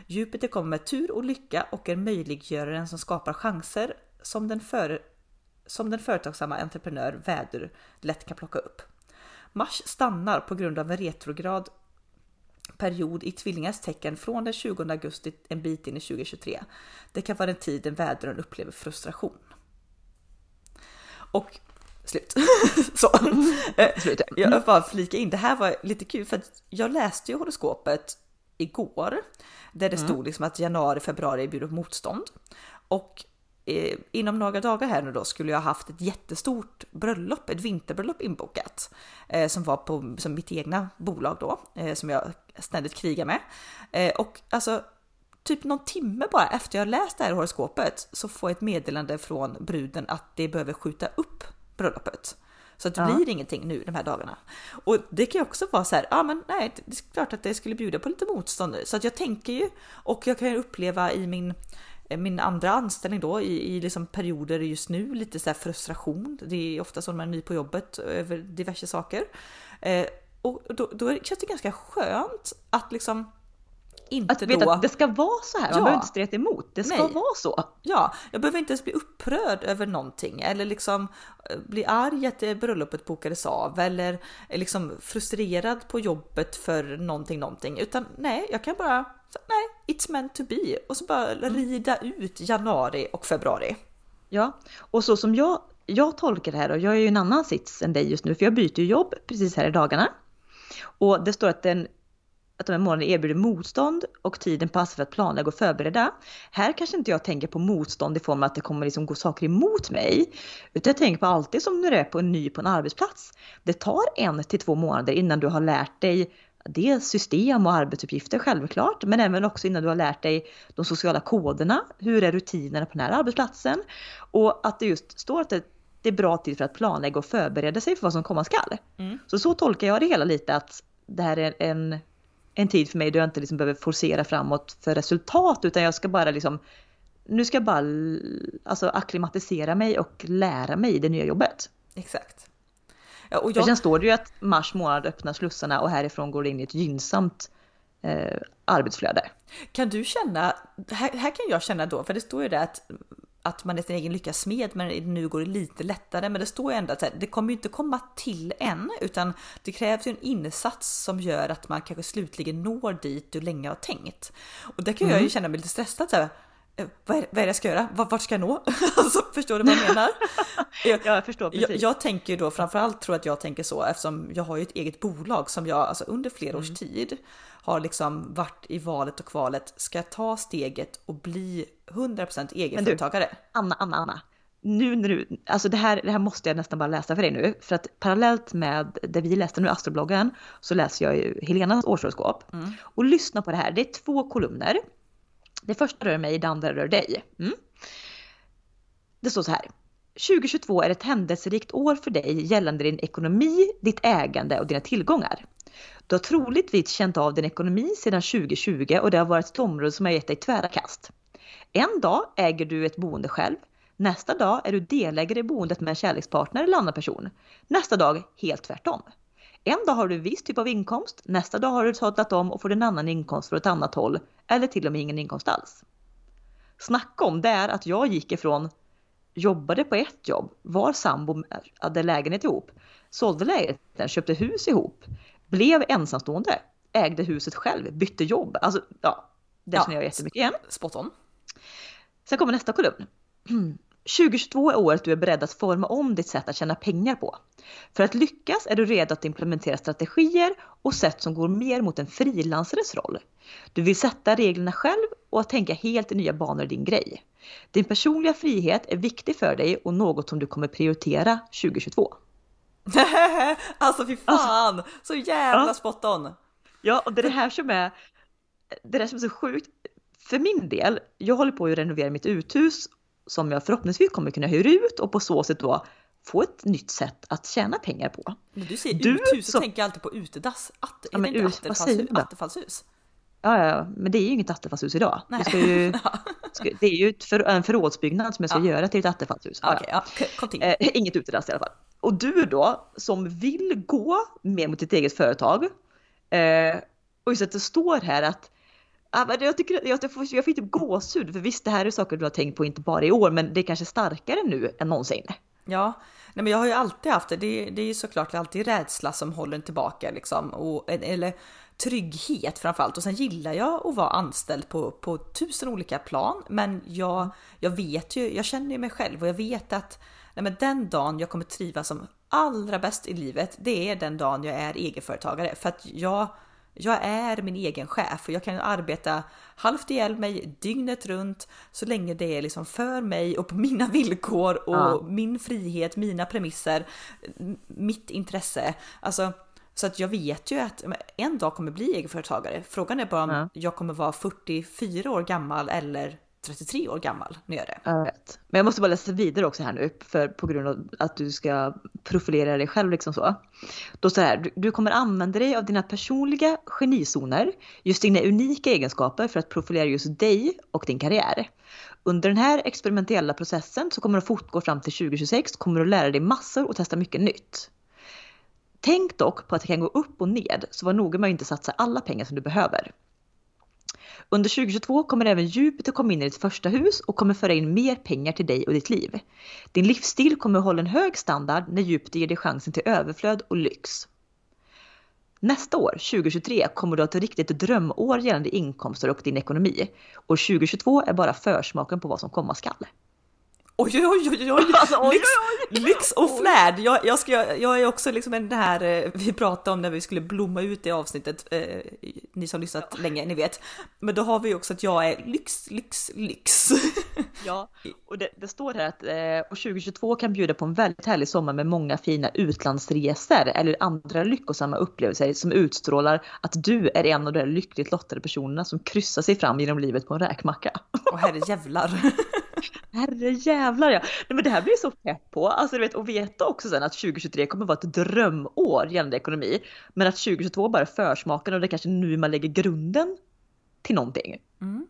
Jupiter kommer med tur och lycka och är möjliggöraren som skapar chanser som den, för, som den företagsamma entreprenör vädur lätt kan plocka upp. Mars stannar på grund av en retrograd period i tvillingars tecken från den 20 augusti en bit in i 2023. Det kan vara en tid en väduren upplever frustration. Och Slut. så. Slut. Jag bara flika in, det här var lite kul för att jag läste ju horoskopet igår där det mm. stod liksom att januari, februari bjuder på motstånd. Och eh, inom några dagar här nu då skulle jag haft ett jättestort bröllop, ett vinterbröllop inbokat. Eh, som var på som mitt egna bolag då, eh, som jag ständigt krigar med. Eh, och alltså typ någon timme bara efter jag läst det här horoskopet så får jag ett meddelande från bruden att det behöver skjuta upp bröllopet. Så det ja. blir ingenting nu de här dagarna. Och det kan ju också vara så här, ja men nej, det är klart att det skulle bjuda på lite motstånd nu. Så att jag tänker ju, och jag kan ju uppleva i min, min andra anställning då, i, i liksom perioder just nu, lite så här frustration. Det är ofta så när man är ny på jobbet över diverse saker. Eh, och då, då känns det ganska skönt att liksom inte att veta att det ska vara så här, man ja. behöver inte streta emot. Det ska Nej. vara så. Ja, jag behöver inte ens bli upprörd över någonting eller liksom eh, bli arg att bröllopet bokades av eller liksom frustrerad på jobbet för någonting, någonting. Utan nej, jag kan bara, nej, it's meant to be och så bara mm. rida ut januari och februari. Ja, och så som jag, jag tolkar det här och jag är ju en annan sits än dig just nu för jag byter jobb precis här i dagarna. Och det står att den att de här månaderna erbjuder motstånd och tiden passar för att planlägga och förbereda. Här kanske inte jag tänker på motstånd i form av att det kommer liksom gå saker emot mig. Utan jag tänker på alltid som när du är på en ny på en arbetsplats. Det tar en till två månader innan du har lärt dig dels system och arbetsuppgifter självklart, men även också innan du har lärt dig de sociala koderna. Hur är rutinerna på den här arbetsplatsen? Och att det just står att det, är bra tid för att planlägga och förbereda sig för vad som komma skall. Mm. Så så tolkar jag det hela lite att det här är en en tid för mig då jag inte liksom behöver forcera framåt för resultat utan jag ska bara liksom nu ska jag bara alltså, akklimatisera mig och lära mig det nya jobbet. Exakt. Ja, och jag... Sen står det ju att mars månad öppnar slussarna och härifrån går det in i ett gynnsamt eh, arbetsflöde. Kan du känna, här, här kan jag känna då, för det står ju det att att man är sin egen lyckas smed, men nu går det lite lättare. Men det står ju ändå att det kommer ju inte komma till än, utan det krävs ju en insats som gör att man kanske slutligen når dit du länge har tänkt. Och där kan mm. jag ju mm. känna mig lite stressad. Så här, vad är, vad är det jag ska göra? Vart, ska jag nå? alltså, förstår du vad jag menar? Jag, ja, jag förstår precis. Jag, jag, tänker då framförallt tror att jag tänker så eftersom jag har ju ett eget bolag som jag alltså under flera års mm. tid har liksom varit i valet och kvalet. Ska jag ta steget och bli 100% egenföretagare? Anna, Anna, Anna. Nu när du, alltså det här, det här måste jag nästan bara läsa för dig nu. För att parallellt med det vi läste nu, Astrobloggen, så läser jag ju Helenas årshoroskop. Mm. Och lyssna på det här, det är två kolumner. Det första rör mig, det andra rör dig. Mm. Det står så här. 2022 är ett händelserikt år för dig gällande din ekonomi, ditt ägande och dina tillgångar. Du har troligtvis känt av din ekonomi sedan 2020 och det har varit ett område som har gett dig tvära kast. En dag äger du ett boende själv. Nästa dag är du delägare i boendet med en kärlekspartner eller annan person. Nästa dag helt tvärtom. En dag har du en viss typ av inkomst, nästa dag har du sadlat om och får en annan inkomst från ett annat håll eller till och med ingen inkomst alls. Snacka om det är att jag gick ifrån jobbade på ett jobb, var sambo, hade lägenhet ihop, sålde lägenheten, köpte hus ihop, blev ensamstående, ägde huset själv, bytte jobb. Alltså ja, det ja, känner jag jättemycket igen. Spot on. Sen kommer nästa kolumn. 2022 är året du är beredd att forma om ditt sätt att tjäna pengar på. För att lyckas är du redo att implementera strategier och sätt som går mer mot en frilansares roll. Du vill sätta reglerna själv och att tänka helt i nya banor är din grej. Din personliga frihet är viktig för dig och något som du kommer prioritera 2022. alltså fy fan! Alltså, så jävla ja. spot on! Ja, och det är det här som är det där som är så sjukt. För min del, jag håller på att renovera mitt uthus som jag förhoppningsvis kommer kunna hyra ut och på så sätt då få ett nytt sätt att tjäna pengar på. Men du säger du, uthus så tänker jag alltid på utedass. Att, ja, men, inte attefallshus? Ja, ja, men det är ju inget attefallshus idag. Det, ska ju, ska, det är ju för, en förrådsbyggnad som jag ska ja. göra till ett attefallshus. Ja, okay, ja. Eh, inget utedass i alla fall. Och du då, som vill gå mer mot ditt eget företag. Eh, och just att det står här att jag, tycker, jag, får, jag får typ gåshud, för visst det här är saker du har tänkt på inte bara i år, men det är kanske starkare nu än någonsin. Ja, nej men jag har ju alltid haft det. Det, det är ju såklart alltid rädsla som håller en tillbaka liksom. Och, eller trygghet framförallt. Och sen gillar jag att vara anställd på, på tusen olika plan. Men jag, jag vet ju, jag känner ju mig själv och jag vet att nej men den dagen jag kommer trivas som allra bäst i livet, det är den dagen jag är egenföretagare. För att jag jag är min egen chef och jag kan arbeta halvt ihjäl mig dygnet runt så länge det är liksom för mig och på mina villkor och ja. min frihet, mina premisser, mitt intresse. Alltså, så att jag vet ju att en dag kommer bli egenföretagare. Frågan är bara om ja. jag kommer vara 44 år gammal eller 33 år gammal när jag gör det. Jag vet. Men jag måste bara läsa vidare också här nu för på grund av att du ska profilera dig själv liksom så. Då så här, du, du kommer använda dig av dina personliga genizoner, just dina unika egenskaper för att profilera just dig och din karriär. Under den här experimentella processen så kommer du fortgå fram till 2026 kommer du lära dig massor och testa mycket nytt. Tänk dock på att det kan gå upp och ned, så var noga med att inte satsa alla pengar som du behöver. Under 2022 kommer även Jupiter komma in i ditt första hus och kommer föra in mer pengar till dig och ditt liv. Din livsstil kommer att hålla en hög standard när Jupiter ger dig chansen till överflöd och lyx. Nästa år, 2023, kommer du att ha ett riktigt drömår gällande inkomster och din ekonomi. Och 2022 är bara försmaken på vad som komma skall. Oj, oj, oj, oj, alltså, lyx, lyx och flärd. Jag, jag, ska, jag är också liksom den här eh, vi pratade om när vi skulle blomma ut i avsnittet. Eh, ni som lyssnat ja. länge, ni vet. Men då har vi också att jag är lyx, lyx, lyx. Ja, och det, det står här att eh, 2022 kan bjuda på en väldigt härlig sommar med många fina utlandsresor eller andra lyckosamma upplevelser som utstrålar att du är en av de lyckligt lottade personerna som kryssar sig fram genom livet på en räkmacka. Och herre jävlar. Herre jävlar ja. Nej, men det här blir så pepp på. Alltså du vet och veta också sen att 2023 kommer vara ett drömår gällande ekonomi. Men att 2022 bara är försmaken och det är kanske nu man lägger grunden till någonting. Mm.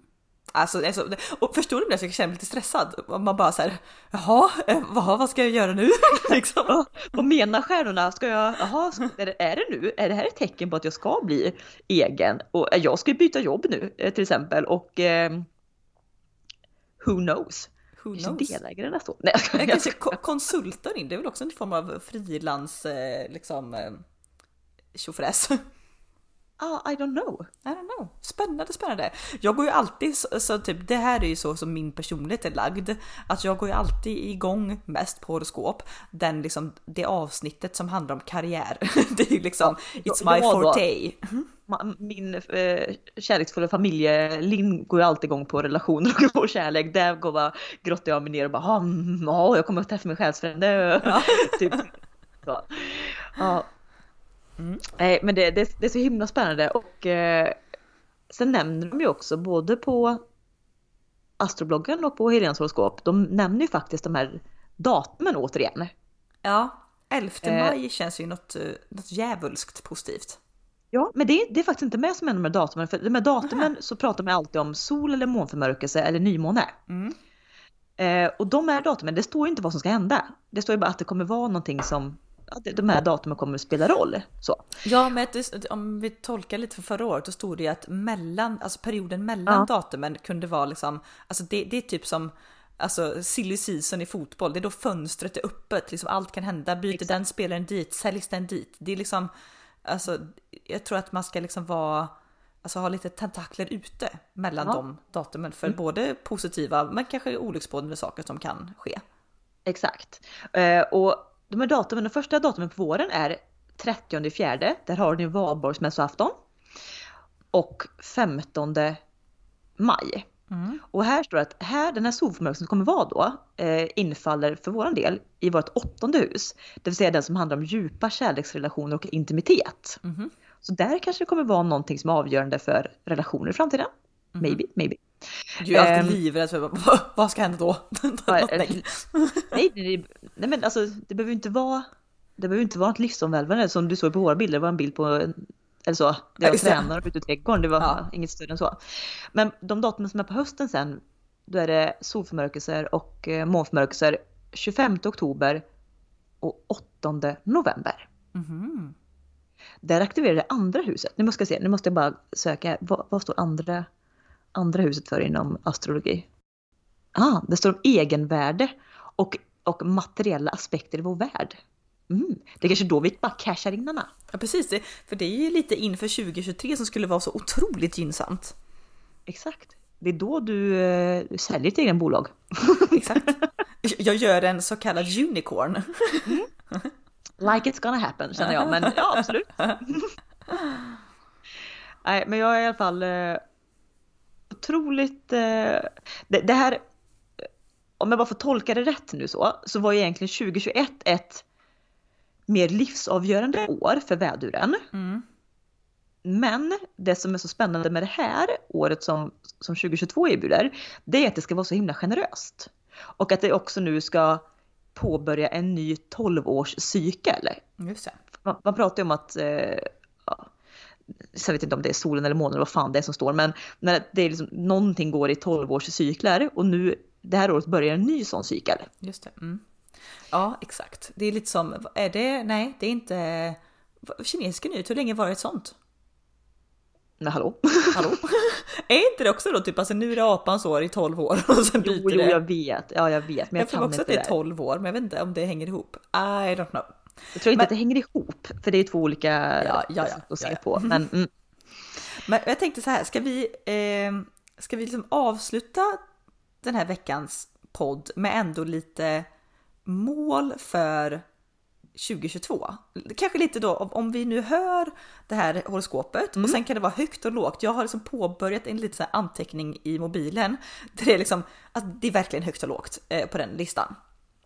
Alltså, alltså, och förstår du det? Så jag känner mig lite stressad. Man bara såhär, jaha, eh, vad, vad ska jag göra nu? liksom. vad menar stjärnorna? Ska jag, jaha, är det, är det nu? Är det här ett tecken på att jag ska bli egen? Och eh, jag ska byta jobb nu eh, till exempel och eh, who knows? Who knows? Delägare nästa år. Nej, jag kanske konsultar in, det är väl också en form av frilans eh, liksom eh, tjofräs. Ah, I don't know. I don't know. Spännande spännande. Jag går ju alltid så, så, typ, det här är ju så som min personlighet är lagd. Att jag går ju alltid igång mest på horoskop. Den liksom, det avsnittet som handlar om karriär. det är ju liksom, it's my forte. Min eh, kärleksfulla familje Linn går ju alltid igång på relationer och på kärlek. Där går bara, grottar jag mig ner och bara, ja, jag kommer att träffa min själsfrände. Ja. typ. Så. Ja. Mm. Nej, men det, det, det, är så himla spännande och eh, sen nämner de ju också både på astrobloggen och på Helenas horoskop. De nämner ju faktiskt de här datumen återigen. Ja, 11 eh. maj eh, känns ju något, eh, något djävulskt positivt. Ja, men det, det är faktiskt inte med som de här datumen. För de här datumen Aha. så pratar man alltid om sol eller månförmörkelse eller nymåne. Mm. Eh, och de här datumen, det står ju inte vad som ska hända. Det står ju bara att det kommer vara någonting som de här datumen kommer att spela roll. Så. Ja, men om vi tolkar lite för förra året, då stod det ju att mellan, alltså perioden mellan ja. datumen kunde vara liksom, alltså det, det är typ som Alltså silly season i fotboll, det är då fönstret är öppet, liksom allt kan hända. Byter Exakt. den spelaren dit, säljs den dit. Det är liksom, alltså jag tror att man ska liksom vara, alltså ha lite tentakler ute mellan ja. de datumen för mm. både positiva men kanske olycksbådande saker som kan ske. Exakt. Eh, och de här datumen, de första datumen på våren är 30 fjärde, där har ni valborgsmässoafton. Och 15 maj. Mm. Och här står det att här, den här solförmörkelsen som kommer vara då eh, infaller för våran del i vårt åttonde hus. Det vill säga den som handlar om djupa kärleksrelationer och intimitet. Mm. Så där kanske det kommer vara någonting som är avgörande för relationer i framtiden. Mm. Maybe, maybe. Du är alltid um, livrädd för vad ska hända då? nej, nej, nej, nej, men alltså det behöver inte vara det behöver inte vara ett livsomvälvande som du såg på våra bilder. Det var en bild på eller så, det var tränare ute i trädgården. Det var ja. inget större än så. Men de datumen som är på hösten sen, då är det solförmörkelser och eh, månförmörkelser 25 oktober och 8 november. Mm. Där aktiverar det andra huset. Nu måste jag se, nu måste jag bara söka. Vad, vad står andra andra huset för inom astrologi? Ah, det står om egenvärde och, och materiella aspekter i vår värld. Mm, det är kanske då vi bara cashar in Anna. Ja precis, det, för det är ju lite inför 2023 som skulle vara så otroligt gynnsamt. Exakt. Det är då du eh, säljer ditt egen bolag. Exakt. Jag gör en så kallad unicorn. Mm. Like it's gonna happen känner jag, men ja absolut. Nej, men jag är i alla fall eh, otroligt... Eh, det, det, här, om jag bara får tolka det rätt nu så, så var egentligen 2021 ett mer livsavgörande år för väduren. Mm. Men det som är så spännande med det här året som, som 2022 erbjuder, det är att det ska vara så himla generöst. Och att det också nu ska påbörja en ny 12-årscykel. Just det. Man, man pratar ju om att eh, så jag vet inte om det är solen eller månen eller vad fan det är som står, men när det är liksom, någonting går i 12 års cykler och nu det här året börjar en ny sån cykel. Just det. Mm. Ja, exakt. Det är lite som, är det, nej, det är inte kinesiska nytt, hur länge var det sånt? Nej, hallå? hallå? är inte det också då typ, alltså nu är det apans år i 12 år och sen byter jo, jo, det? jag vet, ja jag vet. Men jag, jag tror också att det är 12 år, men jag vet inte om det hänger ihop. I don't know. Jag tror inte men... att det hänger ihop, för det är två olika ja, ja, ja, att se ja, på. Men, mm. men jag tänkte så här, ska vi, eh, ska vi liksom avsluta den här veckans podd med ändå lite mål för 2022. Kanske lite då om vi nu hör det här horoskopet mm. och sen kan det vara högt och lågt. Jag har liksom påbörjat en liten anteckning i mobilen där det är liksom att det är verkligen högt och lågt eh, på den listan.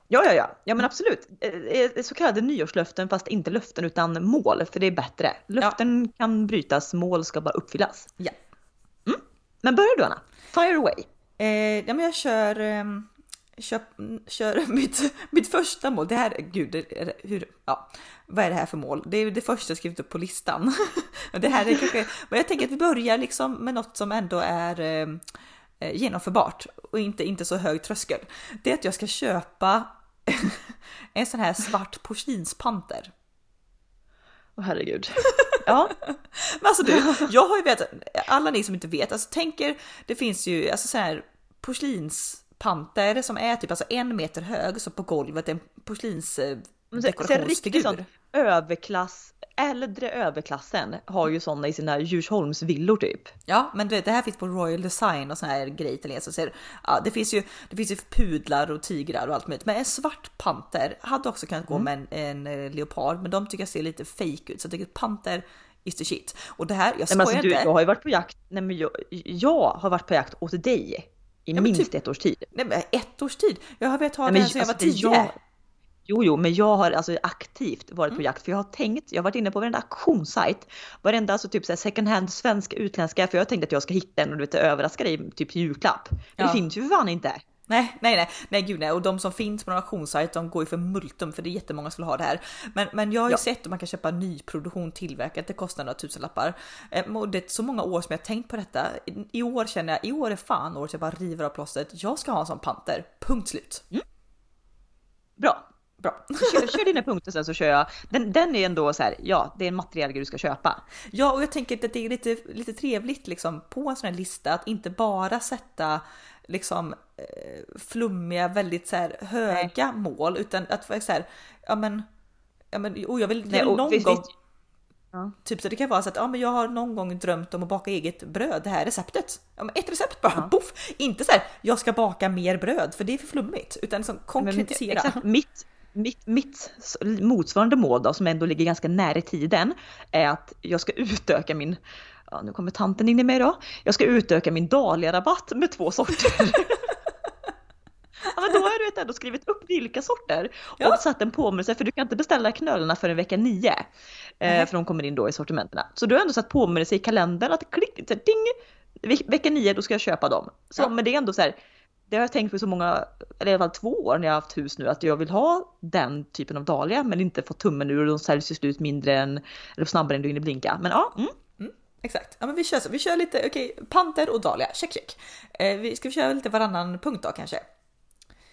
Ja, ja, ja, ja men absolut. Eh, eh, så kallade nyårslöften fast inte löften utan mål för det är bättre. Löften ja. kan brytas, mål ska bara uppfyllas. Ja. Mm. Men börjar du Anna? Fire away. Eh, ja, men jag kör, eh, kör, kör mitt, mitt första mål. Det här, gud, det, hur, ja, vad är det här för mål? Det är det första jag skrivit upp på listan. det här är kanske, men jag tänker att vi börjar liksom med något som ändå är eh, genomförbart och inte, inte så hög tröskel. Det är att jag ska köpa en sån här svart porslinspanter. Åh oh, herregud. Ja. Men alltså du, jag har ju vetat, alla ni som inte vet, alltså tänker, det finns ju alltså så här porslinspanter som är typ alltså en meter hög, så på golvet en porslinsdekorationsfigur. Ser överklass, äldre överklassen har ju sådana i sina Djursholmsvillor typ. Ja, men du vet, det här finns på Royal Design och sån här grejer italienskt. Så ser, ja, det finns ju, det finns ju pudlar och tigrar och allt möjligt. Men en svart panter hade också kunnat gå Mm. med en, en eh, leopard, men de tycker jag ser lite fake ut. Så jag tycker panter is the shit. Och det här, jag Nej, skojar men alltså, du, inte. jag har ju varit på jakt, nej men jag, jag har varit på jakt åt dig i men minst typ- ett års tid. Nej, men ett års tid. Jag har velat ha här sedan jag var alltså, det tio. jag- Jo, jo, men jag har alltså aktivt varit Mm. på jakt för jag har tänkt, jag har varit inne på varenda auktionssajt, varenda alltså typ så här second hand svenska, utländska, för jag har tänkt att jag ska hitta en och du vet överraska dig typ julklapp. Men Ja. det finns ju för fan inte. Nej, nej, nej, nej, gud nej. Och de som finns på en auktionssajt, de går ju för multum för det är jättemånga som vill ha det här. Men, men jag har ju Ja. sett att man kan köpa nyproduktion tillverkat, det kostar några tusenlappar. Eh, Och det är så många år som jag har tänkt på detta. I- år känner jag, i år är fan året jag bara river av plåstret. Jag ska ha en sån panter, punkt slut. Bra. Bra. Kör, kör dina punkter sen så kör jag. Den, den är ändå så här, ja, det är en materiell grej du ska köpa. Ja, och jag tänker att det är lite, lite trevligt liksom på en sån här lista att inte bara sätta liksom eh, flummiga, väldigt så här höga mål utan att så här, ja men, ja men, oh, jag vill, jag Nej, vill och någon visst- gång visst- Ja. Typ så det kan vara så att ja, men jag har någon gång drömt om att baka eget bröd. Det här är receptet. Ja, men ett recept bara, Ja. poff! Inte så här, jag ska baka mer bröd för det är för flummigt. Utan liksom Men konkretisera. Exakt, mitt, mitt, mitt motsvarande mål då, som ändå ligger ganska nära i tiden, är att jag ska utöka min, ja nu kommer tanten in i mig då, jag ska utöka min dahlia-rabatt med två sorter. Ja men då har du vet, ändå skrivit upp vilka sorter Ja. och satt en påminnelse för du kan inte beställa knölarna förrän vecka 9. Eh, för de kommer in då i sortimenterna. Så du har ändå satt påminnelse i kalendern att klick, så här, ding, ve- vecka 9 då ska jag köpa dem. Så Ja. men det är ändå så här, det har jag tänkt på så många, eller i alla fall två år när jag har haft hus nu, att jag vill ha den typen av dahlia men inte få tummen ur och de säljs ju slut mindre än, eller snabbare än du hinner blinka. Men ja, mm. Exakt. Ja, men vi kör så. Vi kör lite, okej, panter och dahlia, check check. Eh, vi ska vi köra lite varannan punkt då kanske?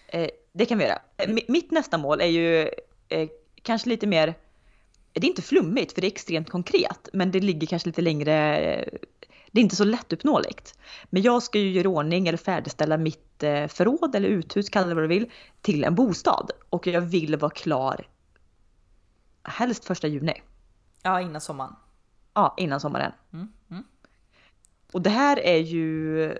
Eh, det kan vi göra. Eh, mi- Mitt nästa mål är ju eh, kanske lite mer, det är inte flummigt för det är extremt konkret, men det ligger kanske lite längre, eh, det är inte så lättuppnåeligt. Men jag ska ju göra ordning eller färdigställa mitt eh, förråd eller uthus, kalla det vad du vill, till en bostad. Och jag vill vara klar helst första juni. Ja, innan sommaren. Ja, innan sommaren. Mm, mm. Och det här är ju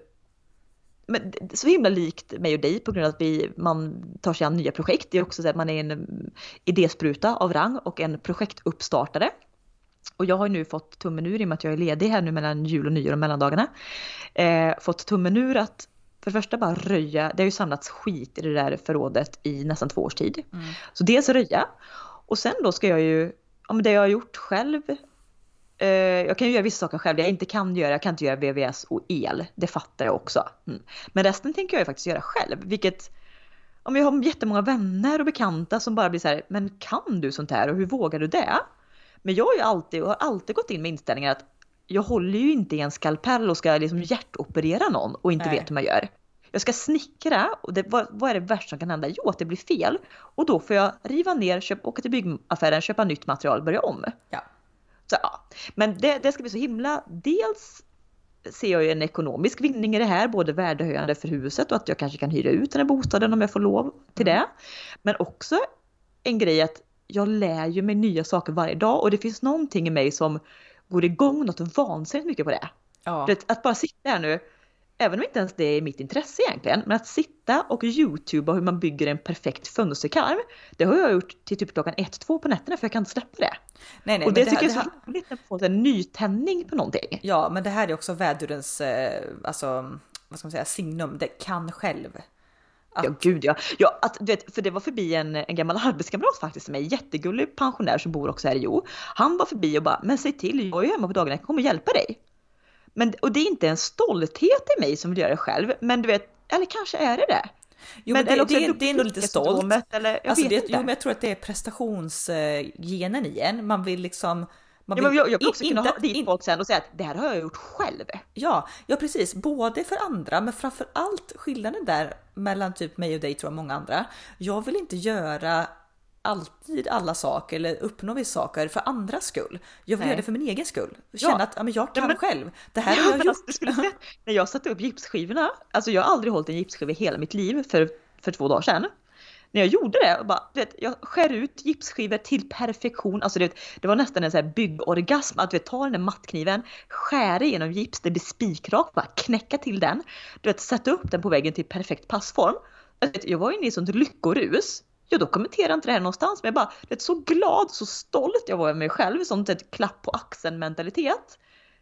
men så himla likt mig och dig på grund av att vi, man tar sig an nya projekt. Det är också så att man är en idéspruta av rang och en projektuppstartare. Och jag har nu fått tummen ur i och med att jag är ledig här nu mellan jul och nyår och mellandagarna. Eh, fått tummen ur att för det första bara röja, det har ju samlats skit i det där förrådet i nästan två års tid. Mm. Så dels röja och sen då ska jag ju, ja men det jag har gjort själv jag kan ju göra vissa saker själv, det jag inte kan göra, jag kan inte göra VVS och el. Det fattar jag också. Mm. Men resten tänker jag ju faktiskt göra själv, vilket om jag har jättemånga vänner och bekanta som bara blir så här, men kan du sånt här och hur vågar du det? Men jag har ju alltid, och har alltid gått in med inställningen att jag håller ju inte i en skalpell och ska liksom hjärtoperera någon och inte Nej. vet hur man gör. Jag ska snickra och det, vad, vad är det värsta som kan hända? Jo, att det blir fel. Och då får jag riva ner, köp, åka till byggaffären, köpa nytt material, börja om. Ja. Så, ja. Men det, det ska bli så himla, dels ser jag ju en ekonomisk vinning i det här, både värdehöjande för huset och att jag kanske kan hyra ut den här bostaden om jag får lov till det. Men också en grej att jag lär ju mig nya saker varje dag och det finns någonting i mig som går igång något vansinnigt mycket på det. Ja. Att bara sitta här nu, även om inte ens det är mitt intresse egentligen, men att sitta och youtuba hur man bygger en perfekt fönsterkarm, det har jag gjort till typ klockan ett, två på nätterna för jag kan inte släppa det. Nej, nej, och men det, tycker här- jag är så roligt när man får en nytändning på någonting. Ja, men det här är också vädurens, eh, alltså, vad ska man säga, signum. Det kan själv. Att- Ja gud ja. ja att, du vet, för det var förbi en, en gammal arbetskamrat faktiskt med jättegullig pensionär som bor också här i Jo. Han var förbi och bara, men säg till, jag är ju hemma på dagarna, jag kommer hjälpa dig. Men, och det är inte en stolthet i mig som vill göra det själv, men du vet, eller kanske är det det. Jo, men, eller det, det, det är ändå lite stolt. Eller, jag Alltså det, jo, men jag tror att det är prestationsgenen i en. Man vill liksom... Man Ja, men jag, jag vill också kunna inte ha dit in- folk sen och säga att det här har jag gjort själv. Ja, ja precis. Både för andra, men framför allt skillnaden där mellan typ mig och dig tror jag många andra. Jag vill inte göra alltid alla saker eller uppnå vissa saker för andras skull. Jag vill Nej. göra det för min egen skull. Känna att ja, men jag kan men- själv. Det här Ja, har jag gjort. alltså, när jag satte upp gipsskivorna, alltså jag har aldrig hållit en gipsskiva i hela mitt liv för, för två dagar sedan. när jag gjorde det, bara, vet, jag skär ut gipsskivor till perfektion. Alltså det, det var nästan en sån här byggorgasm att du vet, ta den där mattkniven, skära igenom gips, det blir spikrakt, bara knäcka till den. Du vet, sätta upp den på väggen till perfekt passform. Alltså, jag var inne i sånt lyckorus. Jag dokumenterar inte det här någonstans, men jag bara, det är så glad, så stolt jag var över mig själv, sånt ett klapp på axeln mentalitet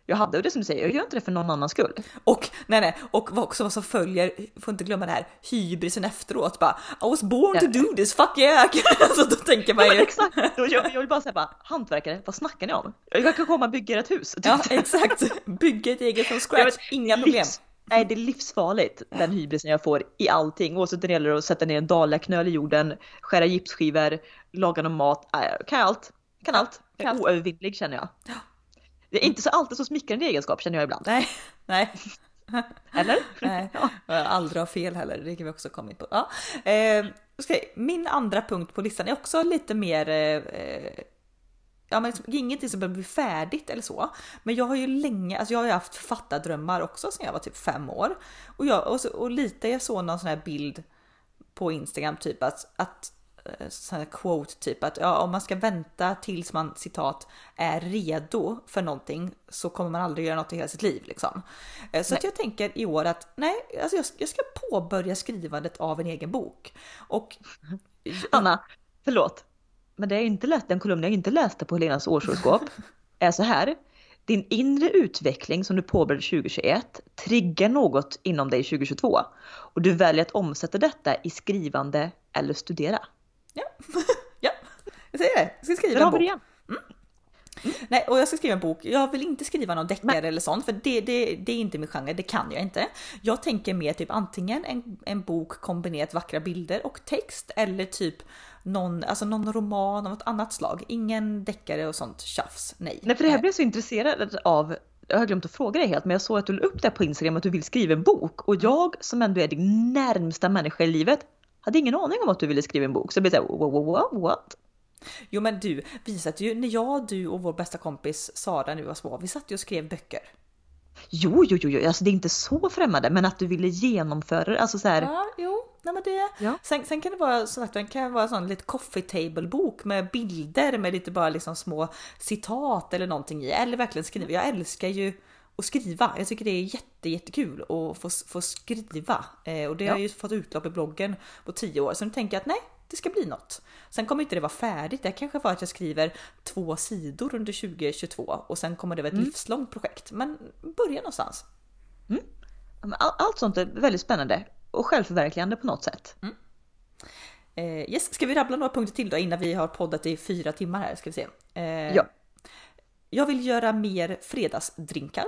jag hade och det som du säger, jag gör inte det för någon annans skull. Och nej, nej, och vad också vad som följer, får inte glömma det här hybrisen efteråt bara I was born to do this, fuck yeah! så då tänker man ju. Ja, exakt, jag, jag vill bara säga bara hantverkare, vad snackar ni om? Jag kan komma och bygga ett hus. Ja, exakt, bygga ett eget från scratch, inga problem. Livs, nej, det är livsfarligt den hybrisen jag får i allting, oavsett när det gäller att sätta ner en dahliaknöl i jorden, skära gipsskivor, laga någon mat, kan jag allt. Kan allt. Jag är oövervinnlig känner jag. Det är inte så alltid så smickrande egenskap känner jag ibland. Nej, nej. Eller? Nej, ja. aldrig ha fel heller, det kan vi också komma in på. Ja. Eh. Min andra punkt på listan är också lite mer eh, ja, men liksom, ingenting som behöver bli färdigt eller så. Men jag har ju länge, alltså jag har ju haft författardrömmar också sedan jag var typ fem år. Och, jag, och, så, och lite jag såg någon sån här bild på Instagram typ att, att Eh, sån här quote typ att ja, om man ska vänta tills man citat är redo för någonting så kommer man aldrig göra något i hela sitt liv liksom. Eh, så att jag tänker i år att nej, alltså jag, jag ska påbörja skrivandet av en egen bok. Och Anna, förlåt, men det är inte lätt, den kolumn jag inte läste på Helenas årshoroskop är så här. Din inre utveckling som du påbörjade 2021 triggar något inom dig 2022 och du väljer att omsätta detta i skrivande eller studera. Ja, ja. jag säger det. Jag ska skriva en bok. Mm. Mm. Nej, och jag ska skriva en bok. Jag vill inte skriva någon deckare eller sånt, för det, det, det är inte min genre, det kan jag inte. Jag tänker mer typ antingen en, en bok kombinerat vackra bilder och text eller typ någon, alltså någon roman av något annat slag. Ingen deckare och sånt tjafs. Nej. Nej, för det här blev jag så intresserad av jag har glömt att fråga dig helt, men jag såg att du la upp det på Instagram att du vill skriva en bok och jag som ändå är din närmsta människa i livet hade ingen aning om att du ville skriva en bok. Så jag blev såhär, what? Jo men du, vi satt ju, när jag, du och vår bästa kompis Sara nu var små, vi satt ju och skrev böcker. Jo, jo, jo, jo, alltså det är inte så främmande, men att du ville genomföra det, alltså så här. Ja, jo, nej men det. Ja. Sen, sen kan det vara så att det kan vara en sån lite coffee table bok med bilder med lite bara liksom små citat eller någonting i, eller verkligen skriva. Jag älskar ju och skriva. Jag tycker det är jätte, jättekul att få, få skriva eh, och det ja. har jag ju fått utlopp i bloggen på tio år. Så nu tänker jag att nej, det ska bli något. Sen kommer inte det vara färdigt. Det kanske var att jag skriver två sidor under 2022 och sen kommer det vara ett mm. livslångt projekt. Men börja någonstans. Mm. Allt sånt är väldigt spännande och självförverkligande på något sätt. Mm. Eh, yes, ska vi rabbla några punkter till då innan vi har poddat i fyra timmar här? Ska vi se. Eh, ja. Jag vill göra mer fredagsdrinkar.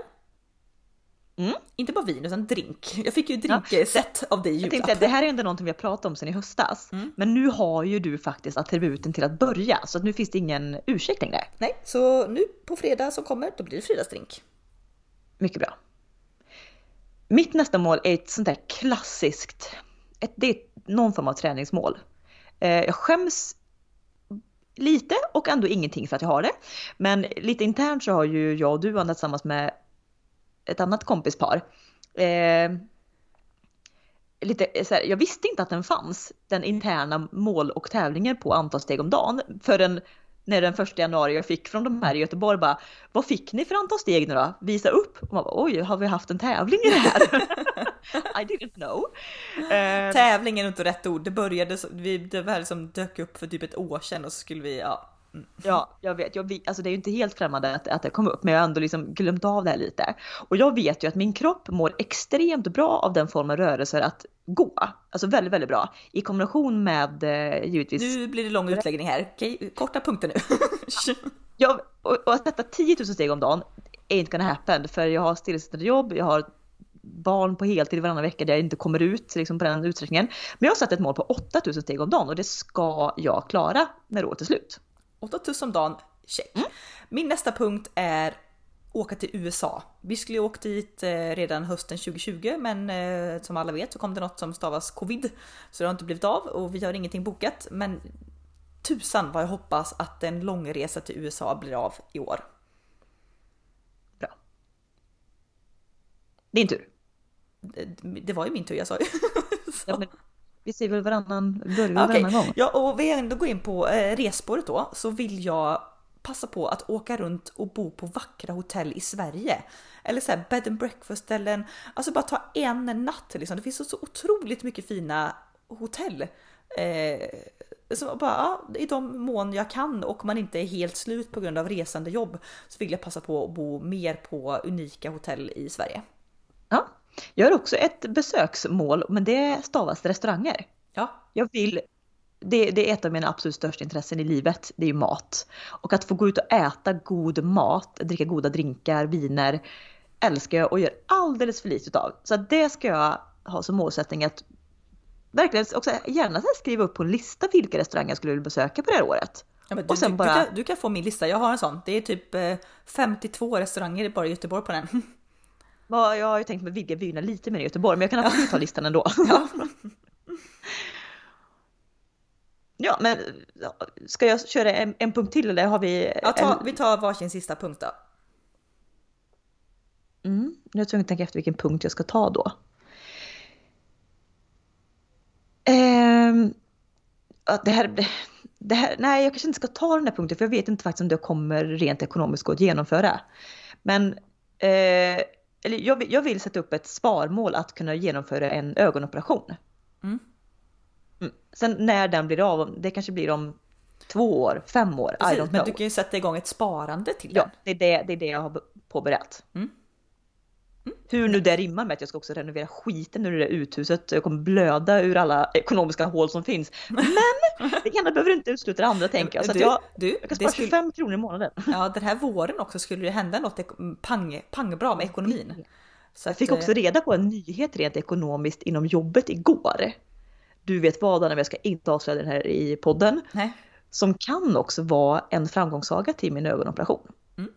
Mm. Inte bara vin utan drink. Jag fick ju drinkset ja. av dig i julklapp. Jag tänkte, det här är ändå någonting vi har pratat om sedan i höstas. Mm. Men nu har ju du faktiskt attributen till att börja så att nu finns det ingen ursäkt längre. Nej, så nu på fredag som kommer då blir det fredagsdrink. Mycket bra. Mitt nästa mål är ett sånt där klassiskt, ett, det är någon form av träningsmål. Eh, jag skäms lite och ändå ingenting för att jag har det. Men lite internt så har ju jag och du andra tillsammans med ett annat kompispar. Eh, lite, eh, så här, jag visste inte att den fanns, den interna mål och tävlingen på antal steg om dagen förrän när den första januari jag fick från de här i Göteborg bara Vad fick ni för antal steg nu då? Visa upp! Och man bara, Oj, har vi haft en tävling i det här? I didn't know. Tävlingen tävling är inte rätt ord. Det började, vi, det var som dök upp för typ ett år sedan och så skulle vi, ja Ja, jag vet. Jag, alltså det är ju inte helt främmande att, att det kom upp, men jag har ändå liksom glömt av det här lite. Och jag vet ju att min kropp mår extremt bra av den formen rörelser att gå. Alltså väldigt, väldigt bra. I kombination med eh, givetvis... Nu blir det lång utläggning här. Okej, korta punkter nu. ja, och, och att sätta 10 000 steg om dagen ain't gonna happen. För jag har stillasittande jobb, jag har barn på heltid varannan vecka där jag inte kommer ut liksom på den utsträckningen. Men jag har satt ett mål på 8000 steg om dagen och det ska jag klara när året är slut. 8000 om dagen, check. Mm. Min nästa punkt är åka till USA. Vi skulle åkt dit eh, redan hösten 2020 men eh, som alla vet så kom det något som stavas covid. Så det har inte blivit av och vi har ingenting bokat. Men tusan vad jag hoppas att en långresa till USA blir av i år. Bra. Din tur. Det, det var ju min tur jag sa ju. ja, men Vi ser väl varannan, börjar Okej, varannan gång. ja och vi ändå går in på eh, resspåret då så vill jag passa på att åka runt och bo på vackra hotell i Sverige. Eller så här bed and breakfast ställen. Alltså bara ta en natt liksom. Det finns så, så otroligt mycket fina hotell. Eh, så bara, ja, I de mån jag kan och man inte är helt slut på grund av resande jobb så vill jag passa på att bo mer på unika hotell i Sverige. Ja. Jag har också ett besöksmål, men det stavas restauranger. Ja, Jag vill, det, det är ett av mina absolut största intressen i livet, det är ju mat. Och att få gå ut och äta god mat, dricka goda drinkar, viner, älskar jag och gör alldeles för lite utav. Så det ska jag ha som målsättning att verkligen också gärna skriva upp på en lista vilka restauranger jag skulle vilja besöka på det här året. Ja, du, du, bara- du, kan, du kan få min lista, jag har en sån. Det är typ eh, 52 restauranger bara i Göteborg på den. Ja, Jag har ju tänkt mig vidga vyerna lite mer i Göteborg, men jag kan absolut ta listan ändå. Ja. Ja, men ska jag köra en, en punkt till eller har vi? Ja, ta, en, vi tar varsin sista punkt då. mm, nu är jag tvungen att tänka efter vilken punkt jag ska ta då. Ehm, det här, det, det här, nej, jag kanske inte ska ta den här punkten för jag vet inte faktiskt om det kommer rent ekonomiskt gå att genomföra. Men eh, eller jag, vill, jag vill sätta upp ett sparmål att kunna genomföra en ögonoperation. Mm. Mm. Sen när den blir av, det kanske blir om två år, fem år, I Precis, don't men know. du kan ju sätta igång ett sparande till Ja, den. det är det, det är det jag har påbörjat. Mm. Hur nu det rimmar med att jag ska också renovera skiten ur det där uthuset. Jag kommer blöda ur alla ekonomiska hål som finns. Men det ena behöver inte utesluta det andra tänker jag. Så du, jag, du, jag kan spara skulle, 25 kronor i månaden. ja, den här våren också skulle det hända något pang, pang bra med ekonomin. Så Jag fick att, också eh, reda på en nyhet rent ekonomiskt inom jobbet igår. Du vet vad men jag ska inte avslöja den här i podden. Nej. Som kan också vara en framgångssaga till min ögonoperation. Mm.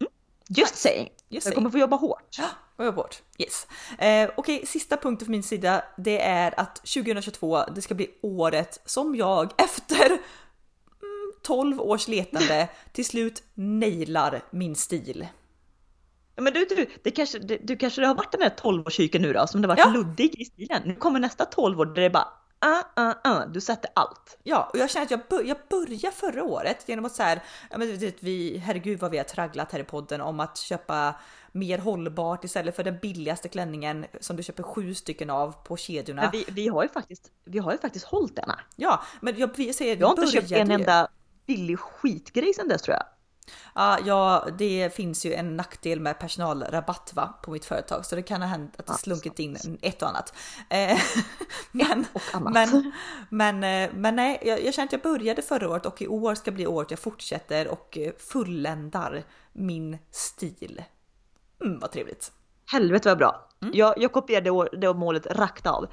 Mm. Just saying. Just jag kommer få jobba hårt. Ja, jag bort. Yes. Eh, Okej, sista punkten från min sida. Det är att 2022, det ska bli året som jag efter mm, 12 års letande till slut nailar min stil. Ja, Men du, du, det kanske, det, du kanske har varit den här 12-årscykeln nu då, som det varit Ja. luddig i stilen. Nu kommer nästa 12 år där det bara uh, uh, uh, du sätter allt. Ja, och jag känner att jag, bör, jag började förra året genom att så här, ja men du vet, vi, herregud vad vi har tragglat här i podden om att köpa mer hållbart istället för den billigaste klänningen som du köper sju stycken av på kedjorna. Men vi, vi, har ju faktiskt, vi har ju faktiskt hållit denna. Ja, men jag vi säger, Jag har inte vi köpt en ju- enda billig skitgrej sedan dess tror jag. Ja, ja, det finns ju en nackdel med personalrabatt va, på mitt företag så det kan ha hänt att det slunkit in ett och annat. Eh, men, Och annat. men, men, eh, men nej, jag, jag känner att jag började förra året och i år ska bli året jag fortsätter och eh, fulländar min stil. Mm, vad trevligt. Helvete vad bra. Mm. Jag, jag kopierade det målet rakt av.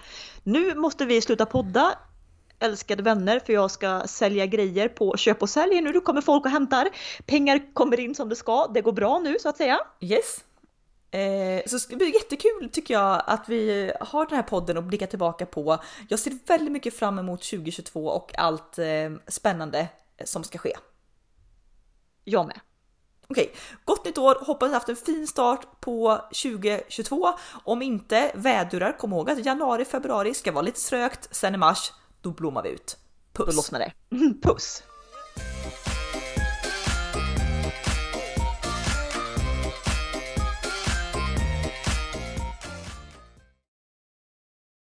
Nu måste vi sluta podda. Älskade vänner, för jag ska sälja grejer på köp och sälj nu. Då kommer folk och hämtar. Pengar kommer in som det ska. Det går bra nu så att säga. Yes. Eh, så det blir jättekul tycker jag att vi har den här podden och blickar tillbaka på. Jag ser väldigt mycket fram emot 2022 och allt eh, spännande som ska ske. Jag med. Okej, gott nytt år! Hoppas ni haft en fin start på 2022. Om inte vädurar, kom ihåg att januari, februari ska vara lite strökt. Sen i mars, då blommar vi ut. Puss! Då lossnar det. Puss!